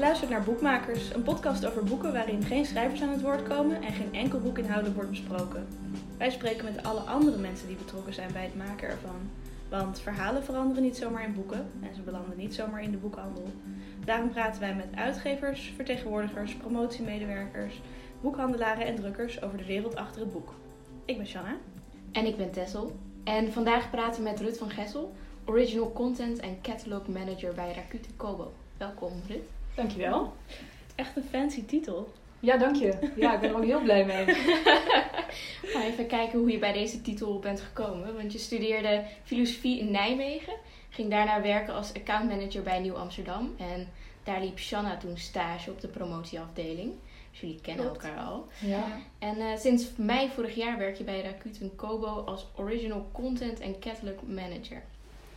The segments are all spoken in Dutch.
luistert naar Boekmakers, een podcast over boeken waarin geen schrijvers aan het woord komen en geen enkel boek inhoudelijk wordt besproken. Wij spreken met alle andere mensen die betrokken zijn bij het maken ervan. Want verhalen veranderen niet zomaar in boeken en ze belanden niet zomaar in de boekhandel. Daarom praten wij met uitgevers, vertegenwoordigers, promotiemedewerkers, boekhandelaren en drukkers over de wereld achter het boek. Ik ben Shanna. En ik ben Tessel. En vandaag praten we met Rut van Gessel, Original Content en Catalog Manager bij Rakuten Kobo. Welkom Rut. Dankjewel. Echt een fancy titel. Ja, dank je. Ja, ik ben er ook heel blij mee. Gaan even kijken hoe je bij deze titel bent gekomen. Want je studeerde filosofie in Nijmegen, ging daarna werken als accountmanager bij Nieuw Amsterdam. En daar liep Shanna toen stage op de promotieafdeling. Dus jullie kennen Klopt. elkaar al. Ja. En eh, sinds mei vorig jaar werk je bij Rakuten Kobo als Original Content en Catalog Manager.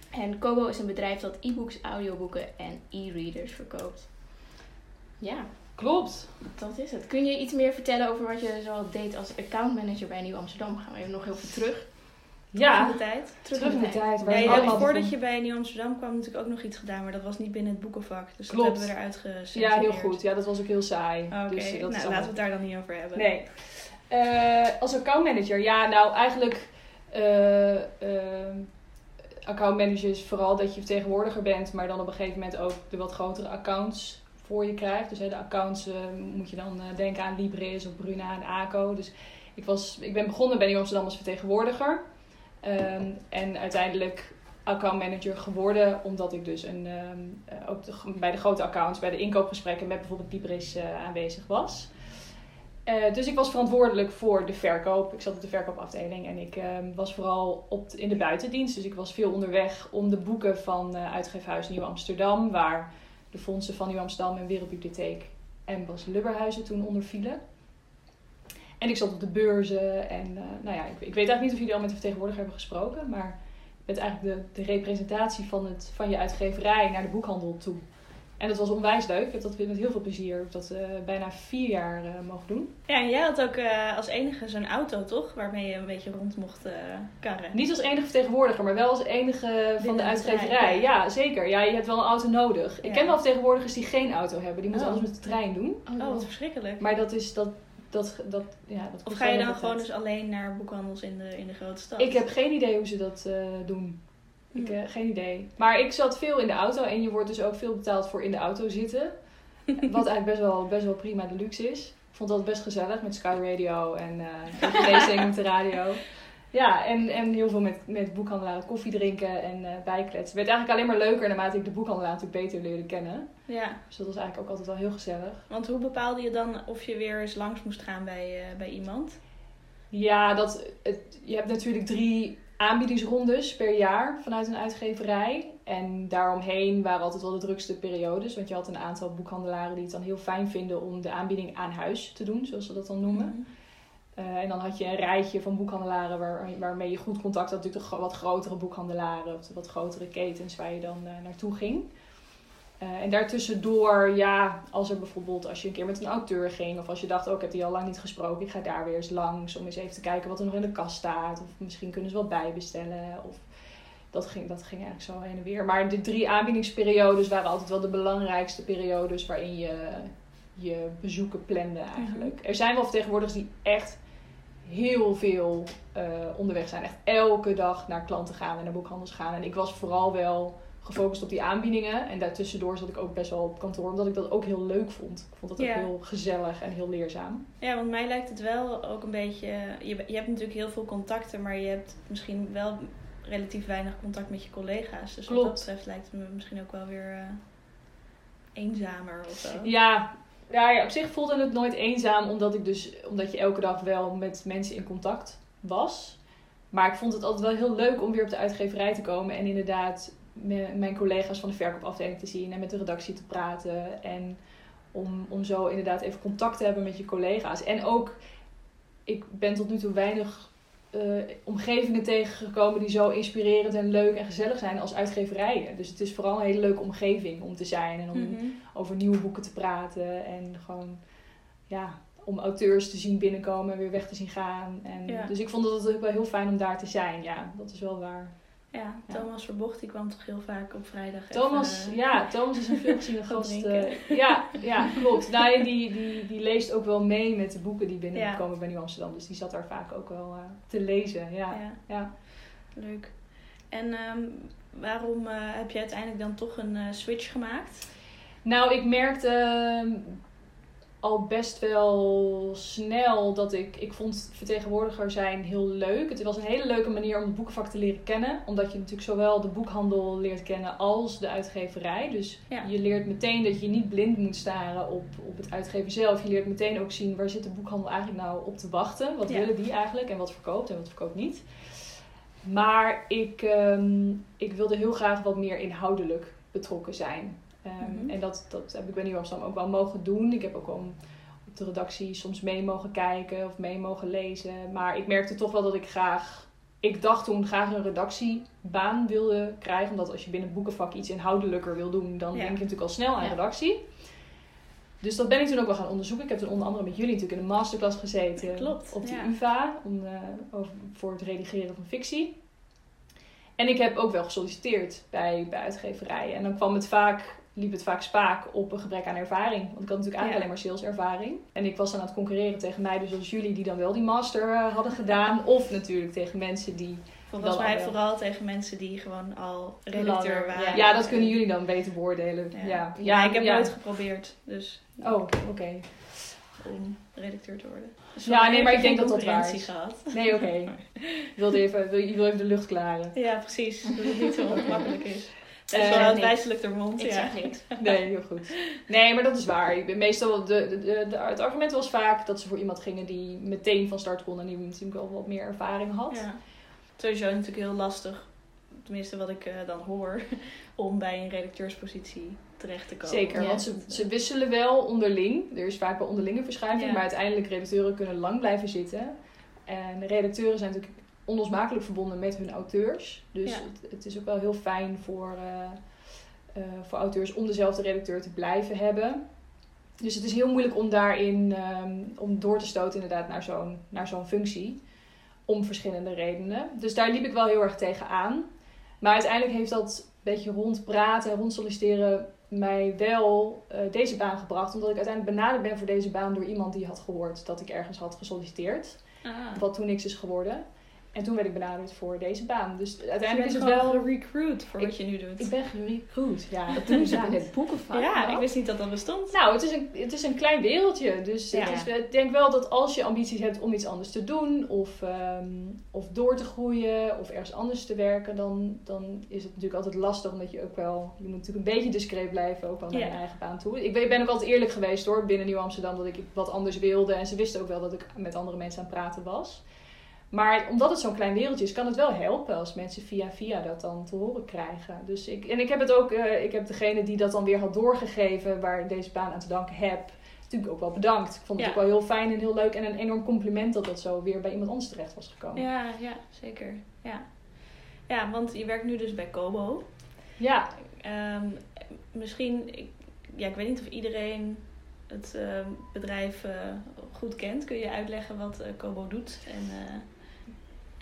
En Kobo is een bedrijf dat e-books, audioboeken en e-readers verkoopt. Ja, Klopt. dat is het. Kun je iets meer vertellen over wat je zoal deed als accountmanager bij Nieuw Amsterdam? Gaan we even nog heel veel terug. Terug in Ja, de tijd. Terug, terug in de tijd. Ja, je hebt allemaal voordat je bij Nieuw Amsterdam kwam natuurlijk ook nog iets gedaan, maar dat was niet binnen het boekenvak. Dus Klopt. dat hebben we eruit gezet. Ja, heel goed. Ja, dat was ook heel saai. Oké, Dus, nou eh, is laten we het daar dan niet over hebben. Nee. Eh, als accountmanager, ja, nou eigenlijk. eh eh, accountmanager is vooral dat je vertegenwoordiger bent, maar dan op een gegeven moment ook de wat grotere accounts voor je krijgt. Dus hè, de accounts eh, moet je dan eh, denken aan Libris of Bruna en ACO. Dus ik, was, ik ben begonnen bij Nieuw Amsterdam als vertegenwoordiger. Ehm, en uiteindelijk accountmanager geworden, omdat ik dus een, ehm, eh, ook bij de grote accounts, bij de inkoopgesprekken met bijvoorbeeld Libris aanwezig was. Dus ik was verantwoordelijk voor de verkoop. Ik zat op de verkoopafdeling en ik ehm, was vooral op in de buitendienst. Dus ik was veel onderweg om de boeken van uitgeefhuis Nieuw Amsterdam, waar de fondsen van Nieuw Amsterdam en Wereldbibliotheek en Bas Lubberhuizen toen onder vielen. En ik zat op de beurzen en eh, nou ja, ik, ik weet eigenlijk niet of jullie al met de vertegenwoordiger hebben gesproken, maar bent eigenlijk de, de representatie van, het, van je uitgeverij naar de boekhandel toe. En dat was onwijs leuk. Ik heb dat met heel veel plezier ik heb dat eh, bijna vier jaar eh, mogen doen. Ja, en jij had ook eh, als enige zo'n auto, toch? Waarmee je een beetje rond mocht eh, karren. Niet als enige vertegenwoordiger, maar wel als enige van de het uitgeverij. ja. Ja, zeker. Ja, je hebt wel een auto nodig. Ik ken wel vertegenwoordigers die geen auto hebben. Die moeten Oh. alles met de trein doen. Oh, wat verschrikkelijk. Maar dat is dat. dat, dat ja, dat Of ga je dan gewoon tijd. dus alleen naar boekhandels in de, in de grote stad? Ik heb geen idee hoe ze dat eh, doen. Ik, eh, geen idee. Maar ik zat veel in de auto en je wordt dus ook veel betaald voor in de auto zitten. Wat eigenlijk best wel, best wel prima de luxe is. Ik vond dat best gezellig met Sky Radio en uh, op de radio. Ja, en, en heel veel met, met boekhandelaren koffie drinken en eh bijkletsen. Het werd eigenlijk alleen maar leuker naarmate ik de boekhandelaar natuurlijk beter leerde kennen. Ja, Dus dat was eigenlijk ook altijd wel heel gezellig. want hoe bepaalde je dan of je weer eens langs moest gaan bij, bij iemand? Ja, dat, het, je hebt natuurlijk drie aanbiedingsrondes per jaar vanuit een uitgeverij. En daaromheen waren altijd wel de drukste periodes. Want je had een aantal boekhandelaren die het dan heel fijn vinden om de aanbieding aan huis te doen, zoals ze dat dan noemen. Mhm. Uh, en dan had je een rijtje van boekhandelaren waar, waarmee je goed contact had. Natuurlijk de wat grotere boekhandelaren of de wat grotere ketens waar je dan uh, naartoe ging. Uh, en daartussendoor, ja, als er bijvoorbeeld als je een keer met een auteur ging of als je dacht, oh, ik heb die al lang niet gesproken, ik ga daar weer eens langs om eens even te kijken wat er nog in de kast staat. Of misschien kunnen ze wat bijbestellen. Of dat ging, dat ging eigenlijk zo heen en weer. Maar de drie aanbiedingsperiodes waren altijd wel de belangrijkste periodes waarin je je bezoeken plande eigenlijk. Mm-hmm. Er zijn wel vertegenwoordigers die echt heel veel uh, onderweg zijn. Echt elke dag naar klanten gaan en naar boekhandels gaan. En ik was vooral wel gefocust op die aanbiedingen. En daartussendoor zat ik ook best wel op kantoor, omdat ik dat ook heel leuk vond. Ik vond dat ook heel gezellig en heel leerzaam. Ja, want mij lijkt het wel ook een beetje... Je, je hebt natuurlijk heel veel contacten, maar je hebt misschien wel relatief weinig contact met je collega's. Dus Klopt. wat dat betreft lijkt het me misschien ook wel weer uh, eenzamer of zo. Ja, ja, ja, op zich voelde het nooit eenzaam, omdat, ik dus, omdat je elke dag wel met mensen in contact was. Maar ik vond het altijd wel heel leuk om weer op de uitgeverij te komen en inderdaad mijn collega's van de verkoopafdeling te zien en met de redactie te praten. En om, om zo inderdaad even contact te hebben met je collega's. En ook, ik ben tot nu toe weinig uh, omgevingen tegengekomen die zo inspirerend en leuk en gezellig zijn als uitgeverijen. Dus het is vooral een hele leuke omgeving om te zijn en om Mhm. over nieuwe boeken te praten. En gewoon, ja, om auteurs te zien binnenkomen en weer weg te zien gaan. En, Ja. Dus ik vond het ook wel heel fijn om daar te zijn. Ja, dat is wel waar. Ja, Ja. Thomas Verbocht die kwam toch heel vaak op vrijdag. Thomas, even, ja, Thomas is een veelgeziene gast. eh, ja, ja, klopt. Nou, en die, die, die leest ook wel mee met de boeken die binnenkomen Ja. bij Nieuw Amsterdam. Dus die zat daar vaak ook wel eh, te lezen. Ja, Ja, ja. leuk. En ehm, waarom eh, heb je uiteindelijk dan toch een switch gemaakt? Nou, ik merkte ehm, al best wel snel dat ik... Ik vond vertegenwoordiger zijn heel leuk. Het was een hele leuke manier om het boekenvak te leren kennen. Omdat je natuurlijk zowel de boekhandel leert kennen als de uitgeverij. Dus Ja. je leert meteen dat je niet blind moet staren op, op het uitgeven zelf. Je leert meteen ook zien waar zit de boekhandel eigenlijk nou op te wachten. Wat Ja. willen die eigenlijk en wat verkoopt en wat verkoopt niet. Maar ik, ehm, ik wilde heel graag wat meer inhoudelijk betrokken zijn. Ehm, Mhm. En dat, dat heb ik bij Nieuw Amsterdam ook wel mogen doen. Ik heb ook al op de redactie soms mee mogen kijken of mee mogen lezen. Maar ik merkte toch wel dat ik graag... Ik dacht toen graag een redactiebaan wilde krijgen. Omdat als je binnen het boekenvak iets inhoudelijker wil doen... dan Ja. denk je natuurlijk al snel aan Ja. redactie. Dus dat ben ik toen ook wel gaan onderzoeken. Ik heb toen onder andere met jullie natuurlijk in een masterclass gezeten. Klopt, Op de ja. UvA. Om, eh, over, voor het redigeren van fictie. En ik heb ook wel gesolliciteerd bij, bij uitgeverijen. En dan kwam het vaak, liep het vaak spaak op een gebrek aan ervaring. Want ik had natuurlijk eigenlijk Ja. alleen maar saleservaring. En ik was dan aan het concurreren tegen meiden zoals jullie die dan wel die master eh, hadden gedaan. Of natuurlijk tegen mensen die... Volgens mij vooral tegen mensen die gewoon al redacteur waren. Ja, dat kunnen jullie dan beter beoordelen. Ja, Ja, Ja, ik heb nooit geprobeerd, dus Oh, oké. om redacteur te worden. Dus Ja, mij nee, maar ik denk dat dat waar is. gehad. Nee, oké. Wilde even, wil, je wil even de lucht klaren. Ja, precies. Dat het niet zo ongemakkelijk is. Eh, Best wel niks. wijselijk door mond. Ik ja. zeg niks. Nee, heel goed. Nee, maar dat is waar. Ik ben Meestal, de, de, het argument was vaak dat ze voor iemand gingen die meteen van start kon en die natuurlijk wel wat meer ervaring had. Ja. Sowieso natuurlijk heel lastig, tenminste wat ik eh, dan hoor, om bij een redacteurspositie terecht te komen. Zeker, Ja. want ze, ze wisselen wel onderling. Er is vaak wel onderlinge verschuiving, Ja. maar uiteindelijk redacteuren kunnen lang blijven zitten. En redacteuren zijn natuurlijk onlosmakelijk verbonden met hun auteurs. Dus Ja. het, het is ook wel heel fijn voor, eh, eh, voor auteurs om dezelfde redacteur te blijven hebben. Dus het is heel moeilijk om daarin ehm, om door te stoten inderdaad naar zo'n, naar zo'n functie. Om verschillende redenen. Dus daar liep ik wel heel erg tegen aan. Maar uiteindelijk heeft dat een beetje rondpraten en rond solliciteren mij wel eh, deze baan gebracht. Omdat ik uiteindelijk benaderd ben voor deze baan door iemand die had gehoord dat ik ergens had gesolliciteerd. Ah. Wat toen niks is geworden. En toen werd ik benaderd voor deze baan. Dus uiteindelijk is het wel... recruit voor Ik- wat je nu doet. Ik ben gerecruit. Ja, Dat doen ze in het boekenvak. ja, ik wist niet dat dat bestond. Nou, het is, een, het is een klein wereldje. Dus Ja. het is, ik denk wel dat als je ambities hebt om iets anders te doen, of, ehm, of door te groeien, of ergens anders te werken, dan, dan is het natuurlijk altijd lastig. Omdat je ook wel, je moet natuurlijk een beetje discreet blijven, ook wel naar Ja. je eigen baan toe. Ik ben, ik ben ook altijd eerlijk geweest hoor, binnen Nieuw Amsterdam, dat ik wat anders wilde. En ze wisten ook wel dat ik met andere mensen aan het praten was. Maar omdat het zo'n klein wereldje is, kan het wel helpen als mensen via via dat dan te horen krijgen. Dus ik, en ik heb het ook, eh, ik heb degene die dat dan weer had doorgegeven, waar ik deze baan aan te danken heb, natuurlijk ook wel bedankt. Ik vond het Ja. ook wel heel fijn en heel leuk en een enorm compliment dat dat zo weer bij iemand anders terecht was gekomen. Ja, ja, zeker. Ja. ja, want je werkt nu dus bij Kobo. Ja, Ehm, misschien, ik, ja, ik weet niet of iedereen het ehm, bedrijf eh, goed kent. Kun je uitleggen wat eh, Kobo doet? En, eh, en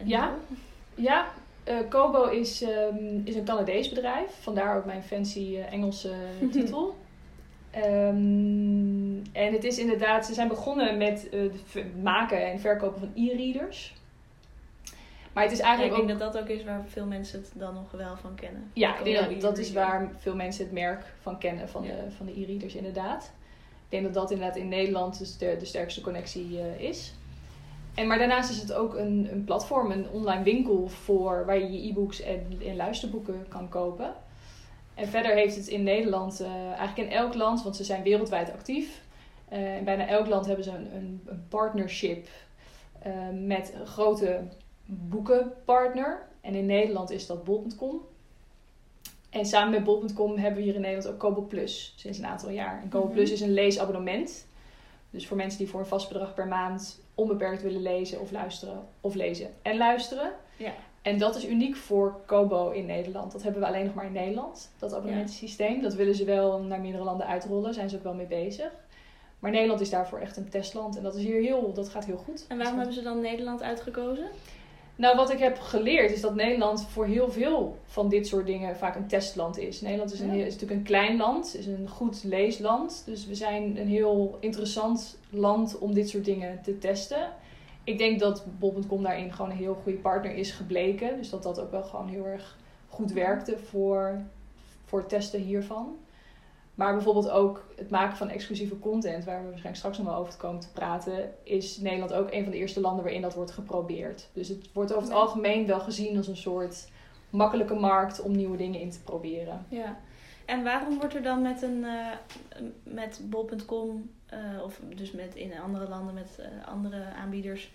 Ja. ja. eh, Kobo is, ehm, is een Canadees bedrijf, vandaar ook mijn fancy eh, Engelse titel. Ehm, en het is inderdaad, ze zijn begonnen met eh, het maken en verkopen van e-readers. Maar het is Ja, ik eigenlijk denk ook dat dat ook is waar veel mensen het dan nog wel van kennen. Ja, ik denk dat, dat is waar veel mensen het merk van kennen, van, Ja. de, van de e-readers inderdaad. Ik denk dat dat inderdaad in Nederland dus de, de sterkste connectie eh, is. En, maar daarnaast is het ook een, een platform, een online winkel voor, waar je je e-books en, en luisterboeken kan kopen. En verder heeft het in Nederland, eh, eigenlijk in elk land, want ze zijn wereldwijd actief. eh, in bijna elk land hebben ze een, een, een partnership eh, met een grote boekenpartner. En in Nederland is dat bol.com. En samen met bol.com hebben we hier in Nederland ook Kobo Plus sinds een aantal jaar. En Kobo Mhm. Plus is een leesabonnement. Dus voor mensen die voor een vast bedrag per maand onbeperkt willen lezen of luisteren. Of lezen en luisteren. Ja. En dat is uniek voor Kobo in Nederland. Dat hebben we alleen nog maar in Nederland, dat abonnementensysteem. Dat willen ze wel naar meerdere landen uitrollen, zijn ze ook wel mee bezig. Maar Nederland is daarvoor echt een testland. En dat, is hier heel, dat gaat heel goed. En waarom hebben ze dan Nederland uitgekozen? Nou, wat ik heb geleerd is dat Nederland voor heel veel van dit soort dingen vaak een testland is. Nederland is, een, is natuurlijk een klein land, is een goed leesland. Dus we zijn een heel interessant land om dit soort dingen te testen. Ik denk dat bol.com daarin gewoon een heel goede partner is gebleken. Dus dat dat ook wel gewoon heel erg goed werkte voor, voor het testen hiervan. Maar bijvoorbeeld ook het maken van exclusieve content, waar we waarschijnlijk straks nog wel over komen te praten, is Nederland ook een van de eerste landen waarin dat wordt geprobeerd. Dus het wordt over het algemeen wel gezien als een soort makkelijke markt om nieuwe dingen in te proberen. Ja. En waarom wordt er dan met een eh, met bol.com eh, of dus met in andere landen met eh, andere aanbieders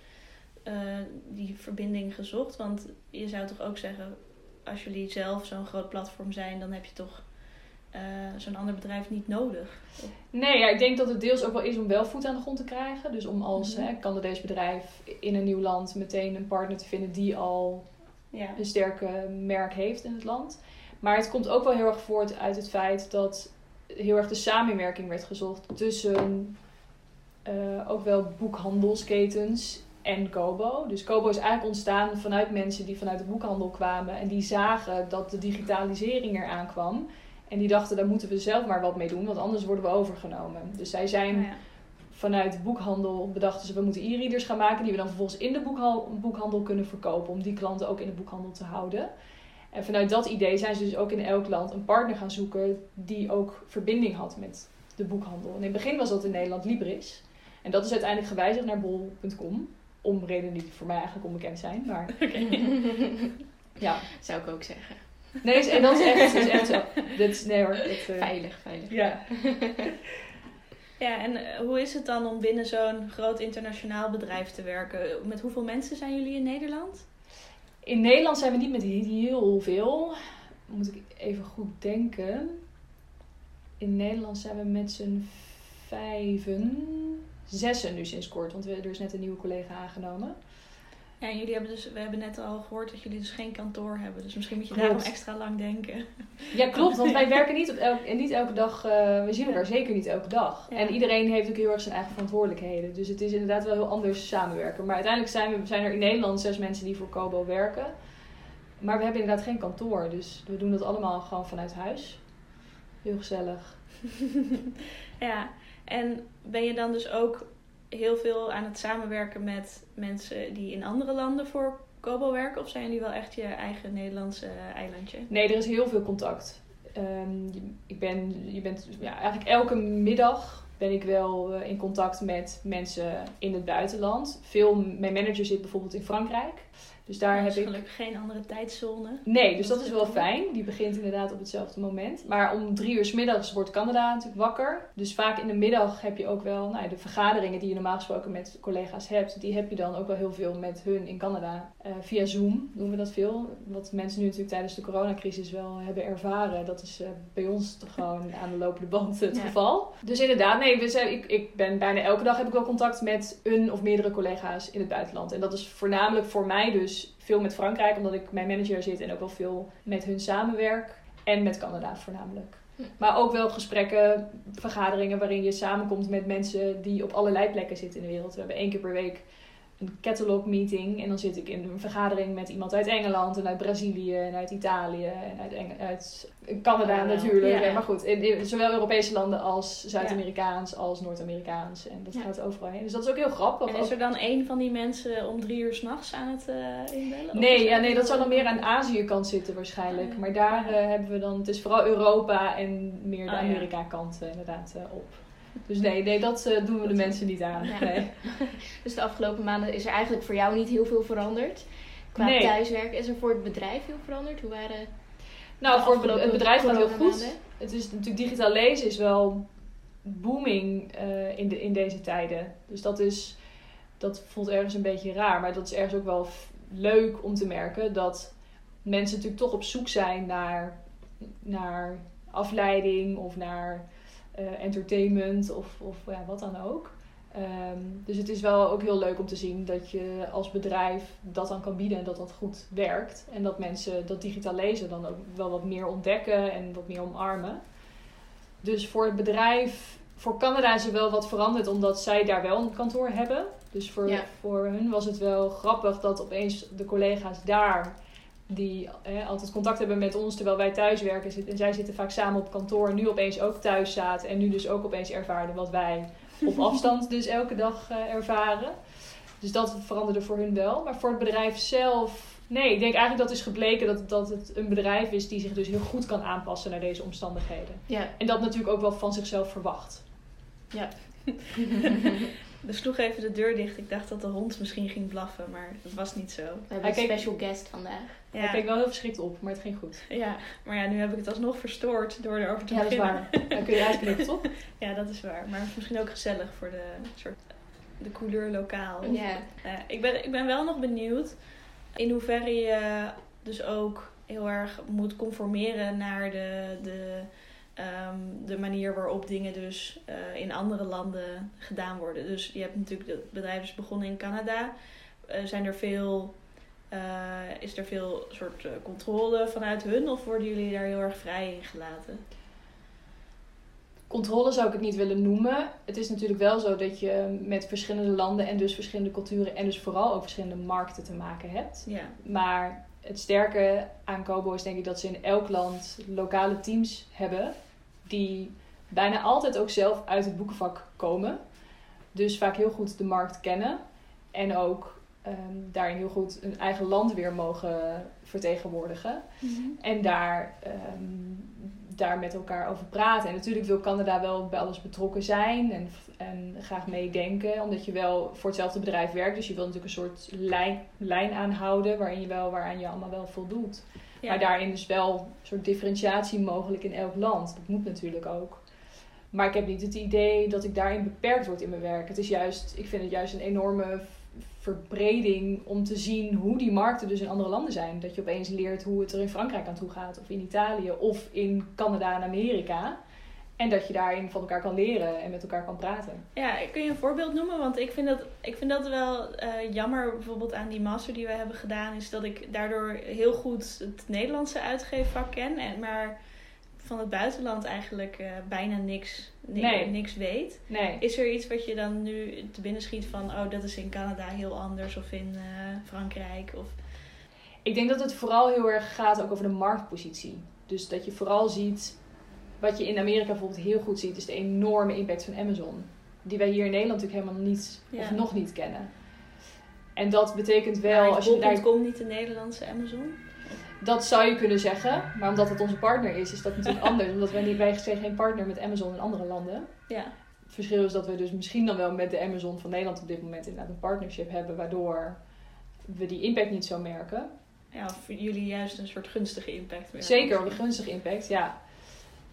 die verbinding gezocht? Want je zou toch ook zeggen, als jullie zelf zo'n groot platform zijn, dan heb je toch eh, zo'n ander bedrijf niet nodig. Nee, ja, ik denk dat het deels ook wel is om wel voet aan de grond te krijgen. Dus om als hè, Canadees bedrijf in een nieuw land meteen een partner te vinden die al Ja. een sterke merk heeft in het land. Maar het komt ook wel heel erg voort uit het feit dat heel erg de samenwerking werd gezocht tussen eh, ook wel boekhandelsketens en Kobo. Dus Kobo is eigenlijk ontstaan vanuit mensen die vanuit de boekhandel kwamen en die zagen dat de digitalisering eraan kwam. En die dachten, daar moeten we zelf maar wat mee doen, want anders worden we overgenomen. Dus zij zijn ja. vanuit de boekhandel bedachten ze, we moeten e-readers gaan maken die we dan vervolgens in de boekhandel kunnen verkopen. Om die klanten ook in de boekhandel te houden. En vanuit dat idee zijn ze dus ook in elk land een partner gaan zoeken die ook verbinding had met de boekhandel. En in het begin was dat in Nederland Libris. En dat is uiteindelijk gewijzigd naar bol.com. Om redenen die voor mij eigenlijk onbekend zijn. Maar ja, Zou ik ook zeggen. Nee, is- en dat is echt, is echt zo. Dit is, nee hoor. eh, Veilig, veilig. ja. Ja, en eh, hoe is het dan om binnen zo'n groot internationaal bedrijf te werken? Met hoeveel mensen zijn jullie in Nederland? In Nederland zijn we niet met heel veel. Moet ik even goed denken. In Nederland zijn we met z'n vijven, zessen nu sinds kort. Want we, er is net een nieuwe collega aangenomen. Ja, en jullie hebben dus, we hebben net al gehoord dat jullie dus geen kantoor hebben. Dus misschien moet je Klopt. daarom extra lang denken. Ja, klopt. Want wij werken niet, op elk, en niet elke dag. eh, we zien elkaar zeker niet elke dag. Ja. En iedereen heeft ook heel erg zijn eigen verantwoordelijkheden. Dus het is inderdaad wel heel anders samenwerken. Maar uiteindelijk zijn, we, zijn er in Nederland zes mensen die voor Kobo werken. Maar we hebben inderdaad geen kantoor. Dus we doen dat allemaal gewoon vanuit huis. Heel gezellig. ja, en ben je dan dus ook heel veel aan het samenwerken met mensen die in andere landen voor Kobo werken? Of zijn jullie wel echt je eigen Nederlandse eilandje? Nee, er is heel veel contact. Ehm, ik ben, je bent, ja, eigenlijk elke middag ben ik wel eh, in contact met mensen in het buitenland. Veel, mijn manager zit bijvoorbeeld in Frankrijk. Dus daar heb is ik... gelukkig geen andere tijdzone. Nee, dus Dat dat is wel fijn. Die begint inderdaad op hetzelfde moment. Maar om drie uur 's middags wordt Canada natuurlijk wakker. Dus vaak in de middag heb je ook wel nou, de vergaderingen die je normaal gesproken met collega's hebt. Die heb je dan ook wel heel veel met hun in Canada. Eh, via Zoom doen we dat veel. Wat mensen nu natuurlijk tijdens de coronacrisis wel hebben ervaren. Dat is eh, bij ons toch gewoon aan de lopende band het Ja. geval. Dus inderdaad, nee, we zijn, ik, ik ben bijna elke dag heb ik wel contact met een of meerdere collega's in het buitenland. En dat is voornamelijk voor mij dus veel met Frankrijk, omdat ik mijn manager zit en ook wel veel met hun samenwerk. En met Canada voornamelijk. Hm. Maar ook wel gesprekken, vergaderingen waarin je samenkomt met mensen die op allerlei plekken zitten in de wereld. We hebben één keer per week een catalog meeting. En dan zit ik in een vergadering met iemand uit Engeland en uit Brazilië en uit Italië en uit, Eng- uit Canada Oh, natuurlijk. ja. Maar goed, in, in zowel Europese landen als Zuid-Amerikaans als Noord-Amerikaans. En dat Ja. gaat overal heen. Dus dat is ook heel grappig. En is er dan één van die mensen om drie uur s'nachts aan het eh, inbellen? Nee, ja, nee, dat zou dan meer aan Azië-kant zitten waarschijnlijk. Ah. Maar daar eh, hebben we dan... Het is vooral Europa en meer de Ah. Amerika-kant inderdaad eh, op. Dus nee, nee dat eh, doen we de mensen niet aan. Ja. Nee. Dus de afgelopen maanden is er eigenlijk voor jou niet heel veel veranderd. Qua Nee. thuiswerken is er voor het bedrijf heel veranderd. Hoe waren Nou, voor het bedrijf wel heel goed. Het is natuurlijk digitaal lezen is wel booming eh, in, de, in deze tijden. Dus dat is dat voelt ergens een beetje raar, maar dat is ergens ook wel leuk om te merken dat mensen natuurlijk toch op zoek zijn naar, naar afleiding of naar eh, entertainment of, of ja, wat dan ook. Ehm, dus het is wel ook heel leuk om te zien dat je als bedrijf dat dan kan bieden en dat dat goed werkt. En dat mensen dat digitaal lezen dan ook wel wat meer ontdekken en wat meer omarmen. Dus voor het bedrijf voor Canada is er wel wat veranderd omdat zij daar wel een kantoor hebben. Dus voor, Ja. voor hun was het wel grappig dat opeens de collega's daar, die eh, altijd contact hebben met ons terwijl wij thuis werken, zitten, en zij zitten vaak samen op kantoor, nu opeens ook thuis zaten en nu dus ook opeens ervaren wat wij op afstand dus elke dag eh, ervaren. Dus dat veranderde voor hun wel. Maar voor het bedrijf zelf, nee, ik denk eigenlijk dat is gebleken dat, dat het een bedrijf is die zich dus heel goed kan aanpassen naar deze omstandigheden. Ja. En dat natuurlijk ook wel van zichzelf verwacht. Er sloeg even de deur dicht. Ik dacht dat de hond misschien ging blaffen, maar dat was niet zo. We hebben Hij een special guest vandaag. Ja, keek wel heel verschrikt op, maar het ging goed. ja, maar ja, nu heb ik het alsnog verstoord door erover te Ja, dat is beginnen. waar. Dan kun je uitknippen, toch? Ja, dat is waar. Maar misschien ook gezellig voor de soort de couleur lokaal. Ja. Eh, ik, ben, ik ben wel nog benieuwd in hoeverre je dus ook heel erg moet conformeren naar de, de, ehm, de manier waarop dingen dus eh, in andere landen gedaan worden. Dus je hebt natuurlijk, het bedrijf is begonnen in Canada. Eh, zijn er veel, eh, is er veel soort eh, controle vanuit hun of worden jullie daar heel erg vrij in gelaten? Controle zou ik het niet willen noemen. Het is natuurlijk wel zo dat je met verschillende landen en dus verschillende culturen en dus vooral ook verschillende markten te maken hebt. Ja, Maar het sterke aan Kobo is denk ik dat ze in elk land lokale teams hebben die bijna altijd ook zelf uit het boekenvak komen. Dus vaak heel goed de markt kennen en ook ehm, daarin heel goed hun eigen land weer mogen vertegenwoordigen. En daar, ehm, daar met elkaar over praten. En natuurlijk wil Canada wel bij alles betrokken zijn en, en graag meedenken. Omdat je wel voor hetzelfde bedrijf werkt. Dus je wil natuurlijk een soort lijn, lijn aanhouden waarin je wel, waaraan je allemaal wel voldoet. ja. Maar daarin is wel een soort differentiatie mogelijk in elk land. Dat moet natuurlijk ook. Maar ik heb niet het idee dat ik daarin beperkt word in mijn werk. Het is juist, ik vind het juist een enorme verbreding om te zien hoe die markten dus in andere landen zijn. Dat je opeens leert hoe het er in Frankrijk aan toe gaat, of in Italië, of in Canada en Amerika. En dat je daarin van elkaar kan leren en met elkaar kan praten. Ja, kun je een voorbeeld noemen? Want ik vind dat, ik vind dat wel eh, jammer, bijvoorbeeld aan die master die we hebben gedaan, is dat ik daardoor heel goed het Nederlandse uitgeefvak ken, en, maar van het buitenland eigenlijk eh, bijna niks, ni- Nee. niks weet. Nee. Is er iets wat je dan nu te binnen schiet van, oh, dat is in Canada heel anders of in eh, Frankrijk? Of... Ik denk dat het vooral heel erg gaat ook over de marktpositie. Dus dat je vooral ziet, wat je in Amerika bijvoorbeeld heel goed ziet, is de enorme impact van Amazon. Die wij hier in Nederland natuurlijk helemaal niet, Ja. of nog niet kennen. En dat betekent wel, als je daar, bol.com niet de Nederlandse Amazon? Dat zou je kunnen zeggen, maar omdat het onze partner is, is dat natuurlijk anders. Omdat wij, niet, wij zijn geen partner met Amazon in andere landen. Ja. Het verschil is dat we dus misschien dan wel met de Amazon van Nederland op dit moment inderdaad een partnership hebben, waardoor we die impact niet zo merken. ja, of voor jullie juist een soort gunstige impact. Zeker, een gunstige impact, ja.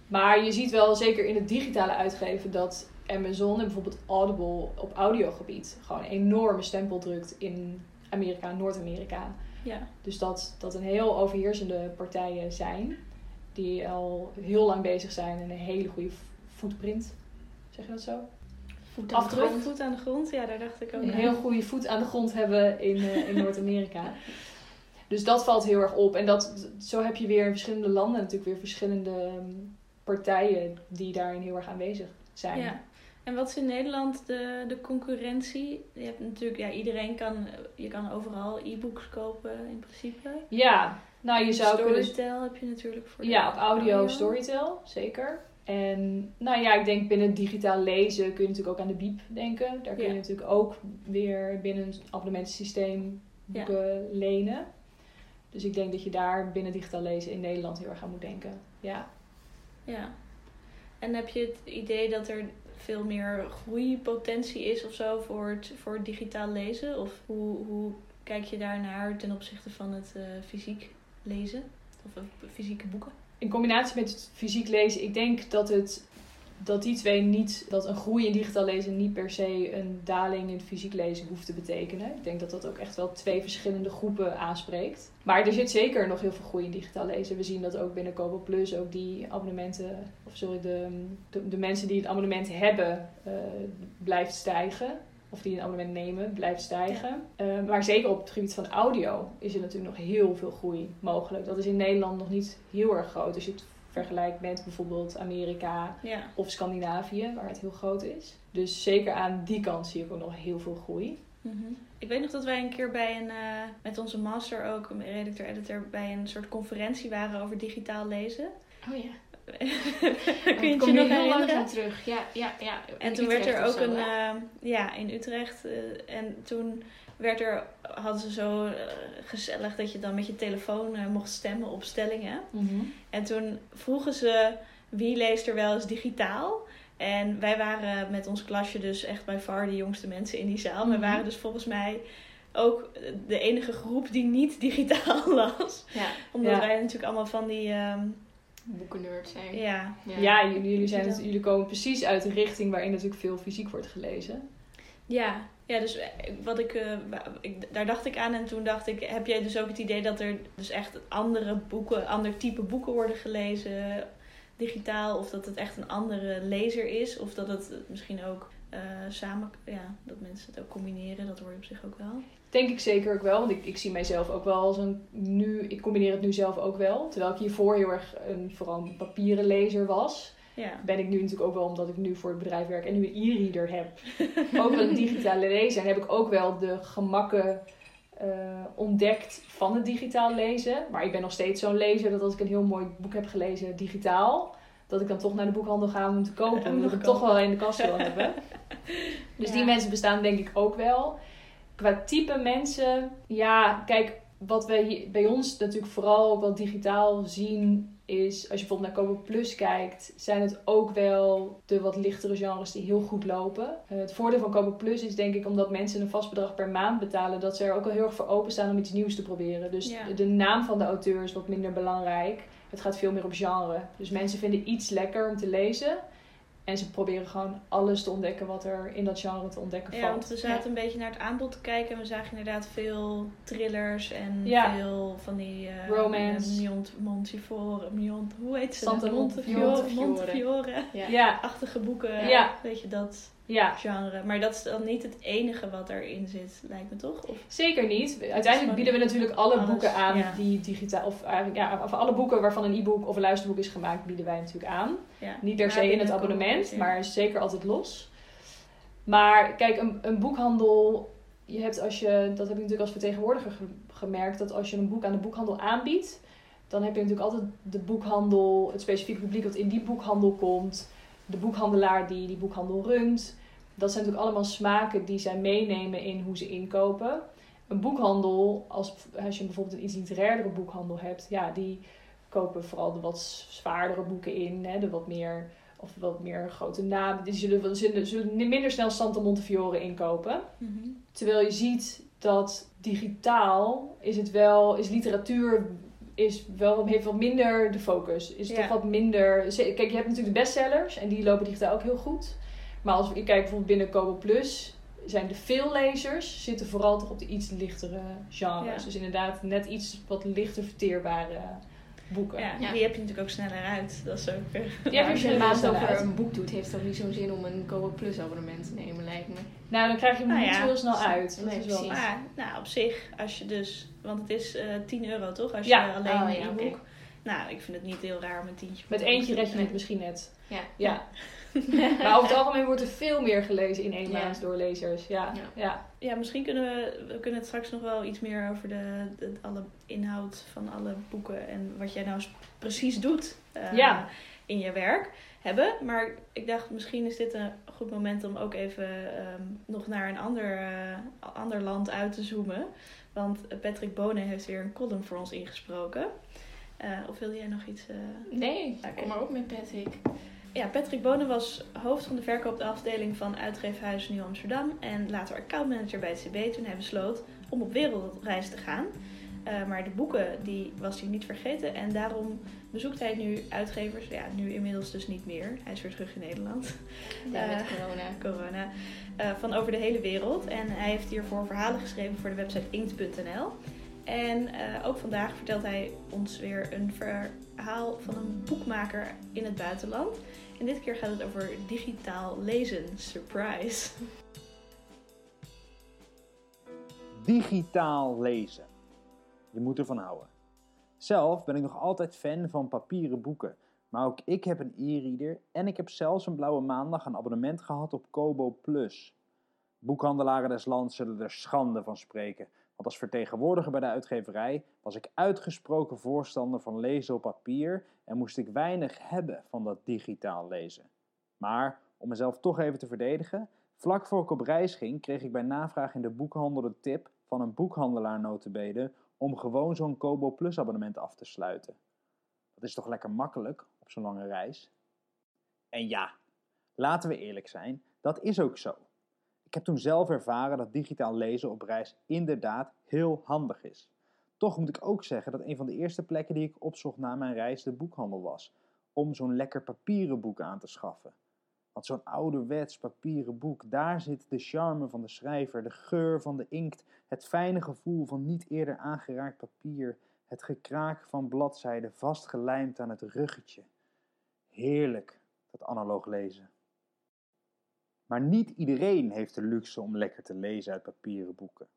Maar je ziet wel, zeker in het digitale uitgeven, dat Amazon en bijvoorbeeld Audible op audiogebied gewoon een enorme stempel drukt in Amerika Noord-Amerika. Ja. Dus dat, dat een heel overheersende partijen zijn, die al heel lang bezig zijn en een hele goede footprint, zeg je dat zo? Voet aan de grond. Voet aan de grond, ja, daar dacht ik ook Een aan. heel goede voet aan de grond hebben in, eh, in Noord-Amerika. Dus dat valt heel erg op. En dat, zo heb je weer in verschillende landen natuurlijk weer verschillende ehm, partijen die daarin heel erg aanwezig zijn. Ja. En wat is in Nederland de, de concurrentie? Je hebt natuurlijk, ja, iedereen kan, je kan overal e-books kopen in principe. Ja, nou je zou kunnen... Storytel heb je natuurlijk voor. Ja, op audio, Storytel, zeker. En nou ja, ik denk binnen digitaal lezen kun je natuurlijk ook aan de Biep denken. Daar kun je Ja. natuurlijk ook weer binnen een abonnementssysteem boeken lenen. Dus ik denk dat je daar binnen digitaal lezen in Nederland heel erg aan moet denken. Ja. Ja. En heb je het idee dat er veel meer groeipotentie is of zo voor het, voor digitaal lezen? Of hoe, hoe kijk je daarnaar ten opzichte van het eh, fysiek lezen? Of eh, fysieke boeken? in combinatie met het fysiek lezen, ik denk dat, het, dat die twee niet, dat een groei in digitaal lezen niet per se een daling in fysiek lezen hoeft te betekenen. Ik denk dat dat ook echt wel twee verschillende groepen aanspreekt. Maar er zit zeker nog heel veel groei in digitaal lezen. We zien dat ook binnen Kobo Plus, ook die abonnementen, of sorry, de, de, de mensen die het abonnement hebben, eh, blijft stijgen. Of die een abonnement nemen, blijft stijgen. Eh, maar zeker op het gebied van audio is er natuurlijk nog heel veel groei mogelijk. Dat is in Nederland nog niet heel erg groot. Als je het vergelijkt met bijvoorbeeld Amerika Ja. of Scandinavië, waar het heel groot is. Dus zeker aan die kant zie ik ook nog heel veel groei. Mhm. Ik weet nog dat wij een keer bij een, eh, met onze master ook, een redacteur-editor, bij een soort conferentie waren over digitaal lezen. Oh ja. Kun Dat je het je nog heel langzaam terug. Ja, ja, ja. En toen werd er ook zo, een, eh, ja, in Utrecht. eh, en toen werd er, hadden ze zo eh, gezellig dat je dan met je telefoon eh, mocht stemmen op stellingen. En toen vroegen ze wie leest er wel eens digitaal. En wij waren met ons klasje dus echt bij far de jongste mensen in die zaal. We Mhm. waren dus volgens mij ook de enige groep die niet digitaal las. Ja, Omdat Ja. wij natuurlijk allemaal van die, ehm, boekennerd zijn. ja, Ja, jullie, jullie, zijn, Ja. jullie komen precies uit de richting waarin natuurlijk veel fysiek wordt gelezen. Ja, ja dus eh, wat ik, eh, ik, daar dacht ik aan en toen dacht ik, heb jij dus ook het idee dat er dus echt andere boeken, ander type boeken worden gelezen digitaal? Of dat het echt een andere lezer is? Of dat het misschien ook eh, samen, ja, dat mensen het ook combineren, dat hoor je op zich ook wel. Denk ik zeker ook wel, want ik, ik zie mijzelf ook wel als een nu, ik combineer het nu zelf ook wel. Terwijl ik hiervoor heel erg een, vooral een papieren lezer was, Ja, ben ik nu natuurlijk ook wel, omdat ik nu voor het bedrijf werk en nu een e-reader heb, ook wel een digitale lezer. En heb ik ook wel de gemakken eh, ontdekt van het digitaal lezen. Maar ik ben nog steeds zo'n lezer dat als ik een heel mooi boek heb gelezen digitaal, dat ik dan toch naar de boekhandel ga om hem te kopen. Om Omdat ik hem toch wel in de kast wil hebben. Dus Ja. die mensen bestaan denk ik ook wel. Qua type mensen, ja, kijk, wat wij bij ons natuurlijk vooral ook wel digitaal zien is, als je bijvoorbeeld naar Kobo Plus kijkt, zijn het ook wel de wat lichtere genres die heel goed lopen. Eh, het voordeel van Kobo Plus is denk ik omdat mensen een vast bedrag per maand betalen, dat ze er ook wel heel erg voor openstaan om iets nieuws te proberen. Dus Ja. de, de naam van de auteur is wat minder belangrijk. Het gaat veel meer op genre. Dus mensen vinden iets lekker om te lezen. En ze proberen gewoon alles te ontdekken wat er in dat genre te ontdekken ja valt. want we zaten een beetje naar het aanbod te kijken en we zagen inderdaad veel thrillers en Ja. veel van die... eh, Romance. Miont, Montefiore, Miont, hoe heet ze? Santa nou? Montefiore. Montefiore. Montefiore. Ja. Ja, achtige boeken. Ja. Weet je, dat ja, genre. Maar dat is dan niet het enige wat erin zit, lijkt me toch? Of, zeker niet. Uiteindelijk bieden we natuurlijk alle alles, boeken aan ja. die digitaal, of eigenlijk ja, of alle boeken waarvan een e-book of een luisterboek is gemaakt, bieden wij natuurlijk aan. ja. Niet per se in het abonnement, maar zeker altijd los. Maar kijk, een, een boekhandel, je hebt als je, dat heb ik natuurlijk als vertegenwoordiger ge- gemerkt, dat als je een boek aan de boekhandel aanbiedt, dan heb je natuurlijk altijd de boekhandel, het specifieke publiek wat in die boekhandel komt, de boekhandelaar die die boekhandel runt. Dat zijn natuurlijk allemaal smaken die zij meenemen in hoe ze inkopen. Een boekhandel, als, als je bijvoorbeeld een iets literaire boekhandel hebt, ja, die kopen vooral de wat zwaardere boeken in, hè, de wat meer of wat meer grote namen. Die zullen, zullen, zullen minder snel Santa Montefiore inkopen. Mhm. Terwijl je ziet dat digitaal is het wel, is literatuur is wel, heeft wat minder de focus. Is Ja. toch wat minder. Kijk, je hebt natuurlijk de bestsellers en die lopen digitaal ook heel goed. Maar als ik kijk bijvoorbeeld binnen Kobo Plus, zijn de veel lezers zitten vooral toch op de iets lichtere genres. Ja. Dus inderdaad net iets wat lichter verteerbare boeken. Ja, Ja. die heb je natuurlijk ook sneller uit. Dat is ook Ja, heb je als je een maand over uit. een boek doet, heeft het ook niet zo'n zin om een Kobo Plus abonnement te nemen, lijkt me. Nou, dan krijg je hem Nou niet ja. zo heel snel uit. Dat Nee, is wel. Maar nou, op zich, als je dus... Want het is eh 10 euro toch? Als Ja. je alleen Oh, een oké. Nou, ik vind het niet heel raar om een tientje. Met eentje red je het misschien net. Ja. Ja. maar over het algemeen wordt er veel meer gelezen in één Ja. maand door lezers. Ja. Ja. Ja. Misschien kunnen we, we kunnen het straks nog wel iets meer over de, de alle inhoud van alle boeken en wat jij nou precies doet eh, Ja. in je werk hebben. Maar ik dacht, misschien is dit een goed moment om ook even ehm, nog naar een ander, eh, ander land uit te zoomen. Want Patrick Bonen heeft weer een column voor ons ingesproken. Eh, of wilde jij nog iets? eh, Nee, Oké. kom maar op met Patrick. Ja, Patrick Bonen was hoofd van de verkoopafdeling van Uitgeefhuis Nieuw Amsterdam en later accountmanager bij het CB toen hij besloot om op wereldreis te gaan. Eh, maar de boeken die was hij niet vergeten en daarom bezoekt hij nu uitgevers, ja nu inmiddels dus niet meer, hij is weer terug in Nederland, Ja, met Eh, corona. corona, eh, van over de hele wereld. En hij heeft hiervoor verhalen geschreven voor de website inkt.nl. En ook vandaag vertelt hij ons weer een verhaal van een boekmaker in het buitenland. En dit keer gaat het over digitaal lezen. Surprise. Digitaal lezen. Je moet ervan houden. Zelf ben ik nog altijd fan van papieren boeken. Maar ook ik heb een e-reader en ik heb zelfs een blauwe maandag een abonnement gehad op Kobo Plus. Boekhandelaren des lands zullen er schande van spreken. Want als vertegenwoordiger bij de uitgeverij was ik uitgesproken voorstander van lezen op papier en moest ik weinig hebben van dat digitaal lezen. Maar om mezelf toch even te verdedigen, vlak voor ik op reis ging, kreeg ik bij navraag in de boekhandel de tip van een boekhandelaar notabene om gewoon zo'n Kobo Plus abonnement af te sluiten. Dat is toch lekker makkelijk op zo'n lange reis? En ja, laten we eerlijk zijn, dat is ook zo. Ik heb toen zelf ervaren dat digitaal lezen op reis inderdaad heel handig is. Toch moet ik ook zeggen dat een van de eerste plekken die ik opzocht na mijn reis de boekhandel was, om zo'n lekker papieren boek aan te schaffen. Want zo'n ouderwets papieren boek, daar zit de charme van de schrijver, de geur van de inkt, het fijne gevoel van niet eerder aangeraakt papier, het gekraak van bladzijden vastgelijmd aan het ruggetje. Heerlijk, dat analoog lezen. Maar niet iedereen heeft de luxe om lekker te lezen uit papieren boeken.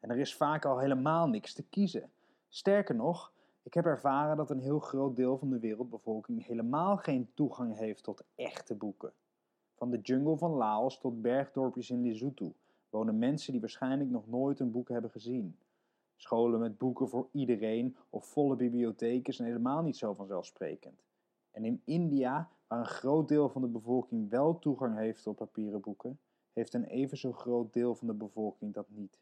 En er is vaak al helemaal niks te kiezen. Sterker nog, ik heb ervaren dat een heel groot deel van de wereldbevolking helemaal geen toegang heeft tot echte boeken. Van de jungle van Laos tot bergdorpjes in Lesotho wonen mensen die waarschijnlijk nog nooit een boek hebben gezien. Scholen met boeken voor iedereen of volle bibliotheken zijn helemaal niet zo vanzelfsprekend. En in India, waar een groot deel van de bevolking wel toegang heeft tot papieren boeken, heeft een even zo groot deel van de bevolking dat niet.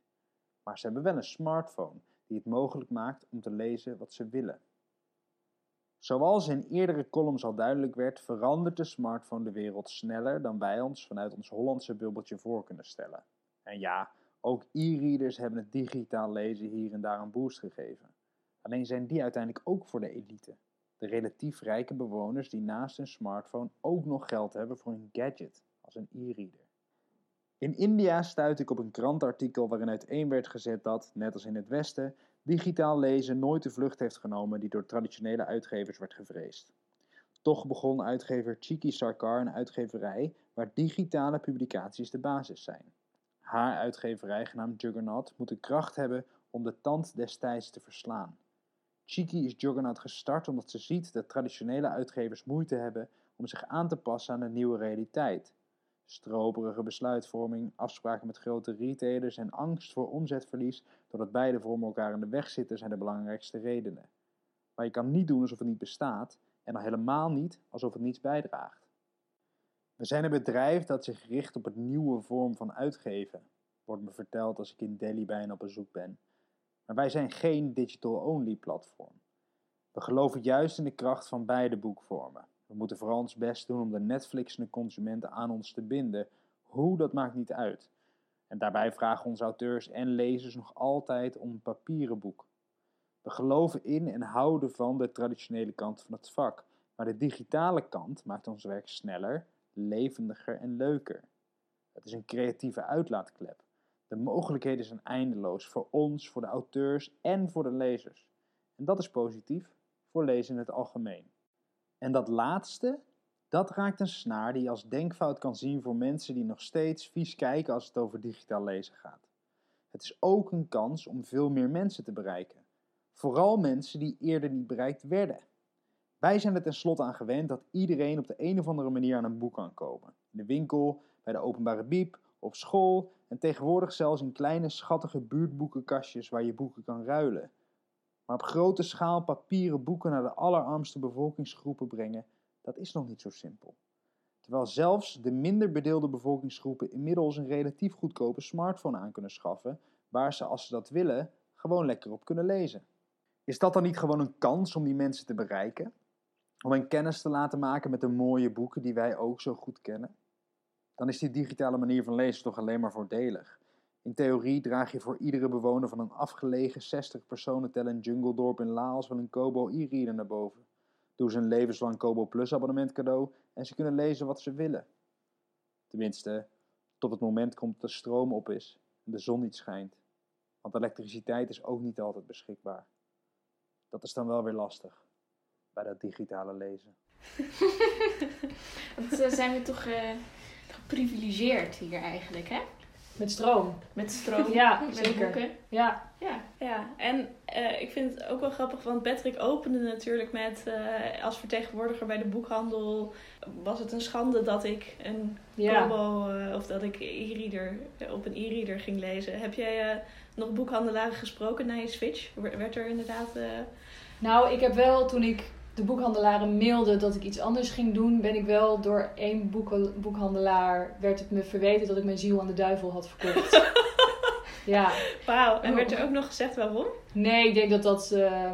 Maar ze hebben wel een smartphone die het mogelijk maakt om te lezen wat ze willen. Zoals in eerdere columns al duidelijk werd, verandert de smartphone de wereld sneller dan wij ons vanuit ons Hollandse bubbeltje voor kunnen stellen. En ja, ook e-readers hebben het digitaal lezen hier en daar een boost gegeven. Alleen zijn die uiteindelijk ook voor de elite. Relatief rijke bewoners die naast een smartphone ook nog geld hebben voor een gadget, als een e-reader. In India stuitte ik op een krantartikel waarin uiteen werd gezet dat, net als in het Westen, digitaal lezen nooit de vlucht heeft genomen die door traditionele uitgevers werd gevreesd. Toch begon uitgever Chiki Sarkar een uitgeverij waar digitale publicaties de basis zijn. Haar uitgeverij, genaamd Juggernaut, moet de kracht hebben om de tand destijds te verslaan. Chiki is Juggernaut gestart omdat ze ziet dat traditionele uitgevers moeite hebben om zich aan te passen aan de nieuwe realiteit. Stroperige besluitvorming, afspraken met grote retailers en angst voor omzetverlies, doordat beide voor elkaar in de weg zitten, zijn de belangrijkste redenen. Maar je kan niet doen alsof het niet bestaat en al helemaal niet alsof het niets bijdraagt. We zijn een bedrijf dat zich richt op een nieuwe vorm van uitgeven, wordt me verteld als ik in Delhi bijna op bezoek ben. Maar wij zijn geen digital-only platform. We geloven juist in de kracht van beide boekvormen. We moeten vooral ons best doen om de Netflixende consumenten aan ons te binden. Hoe, dat maakt niet uit. En daarbij vragen onze auteurs en lezers nog altijd om een papieren boek. We geloven in en houden van de traditionele kant van het vak, maar de digitale kant maakt ons werk sneller, levendiger en leuker. Het is een creatieve uitlaatklep. De mogelijkheden zijn eindeloos voor ons, voor de auteurs en voor de lezers. En dat is positief voor lezen in het algemeen. En dat laatste, dat raakt een snaar die je als denkfout kan zien voor mensen die nog steeds vies kijken als het over digitaal lezen gaat. Het is ook een kans om veel meer mensen te bereiken. Vooral mensen die eerder niet bereikt werden. Wij zijn er tenslotte aan gewend dat iedereen op de een of andere manier aan een boek kan komen. In de winkel, bij de openbare biep, op school en tegenwoordig zelfs in kleine schattige buurtboekenkastjes waar je boeken kan ruilen. Maar op grote schaal papieren boeken naar de allerarmste bevolkingsgroepen brengen, dat is nog niet zo simpel. Terwijl zelfs de minder bedeelde bevolkingsgroepen inmiddels een relatief goedkope smartphone aan kunnen schaffen, waar ze als ze dat willen gewoon lekker op kunnen lezen. Is dat dan niet gewoon een kans om die mensen te bereiken? Om hen kennis te laten maken met de mooie boeken die wij ook zo goed kennen? Dan is die digitale manier van lezen toch alleen maar voordelig. In theorie draag je voor iedere bewoner van een afgelegen 60 personen tellend jungledorp in Laos wel een Kobo e-reader naar boven. Doe ze een levenslang Kobo Plus abonnement cadeau en ze kunnen lezen wat ze willen. Tenminste, tot het moment komt dat de stroom op is en de zon niet schijnt. Want elektriciteit is ook niet altijd beschikbaar. Dat is dan wel weer lastig bij dat digitale lezen. Want uh, zijn we toch uh, geprivilegeerd hier eigenlijk, hè? Met stroom. Met stroom, Ja, met zeker. boeken. Ja, Ja, Ja, en eh, ik vind het ook wel grappig, want Patrick opende natuurlijk met eh, als vertegenwoordiger bij de boekhandel. Was het een schande dat ik een ja. Kobo eh, of dat ik e-reader op een e-reader ging lezen? Heb jij eh, nog boekhandelaren gesproken na je switch? Wer- Werd er inderdaad. eh, Nou, ik heb wel toen ik de boekhandelaren mailde dat ik iets anders ging doen, ben ik wel door één boekhandelaar werd het me verweten dat ik mijn ziel aan de duivel had verkocht. ja, Wauw, en werd er ook nog gezegd waarom? nee, ik denk dat dat, eh,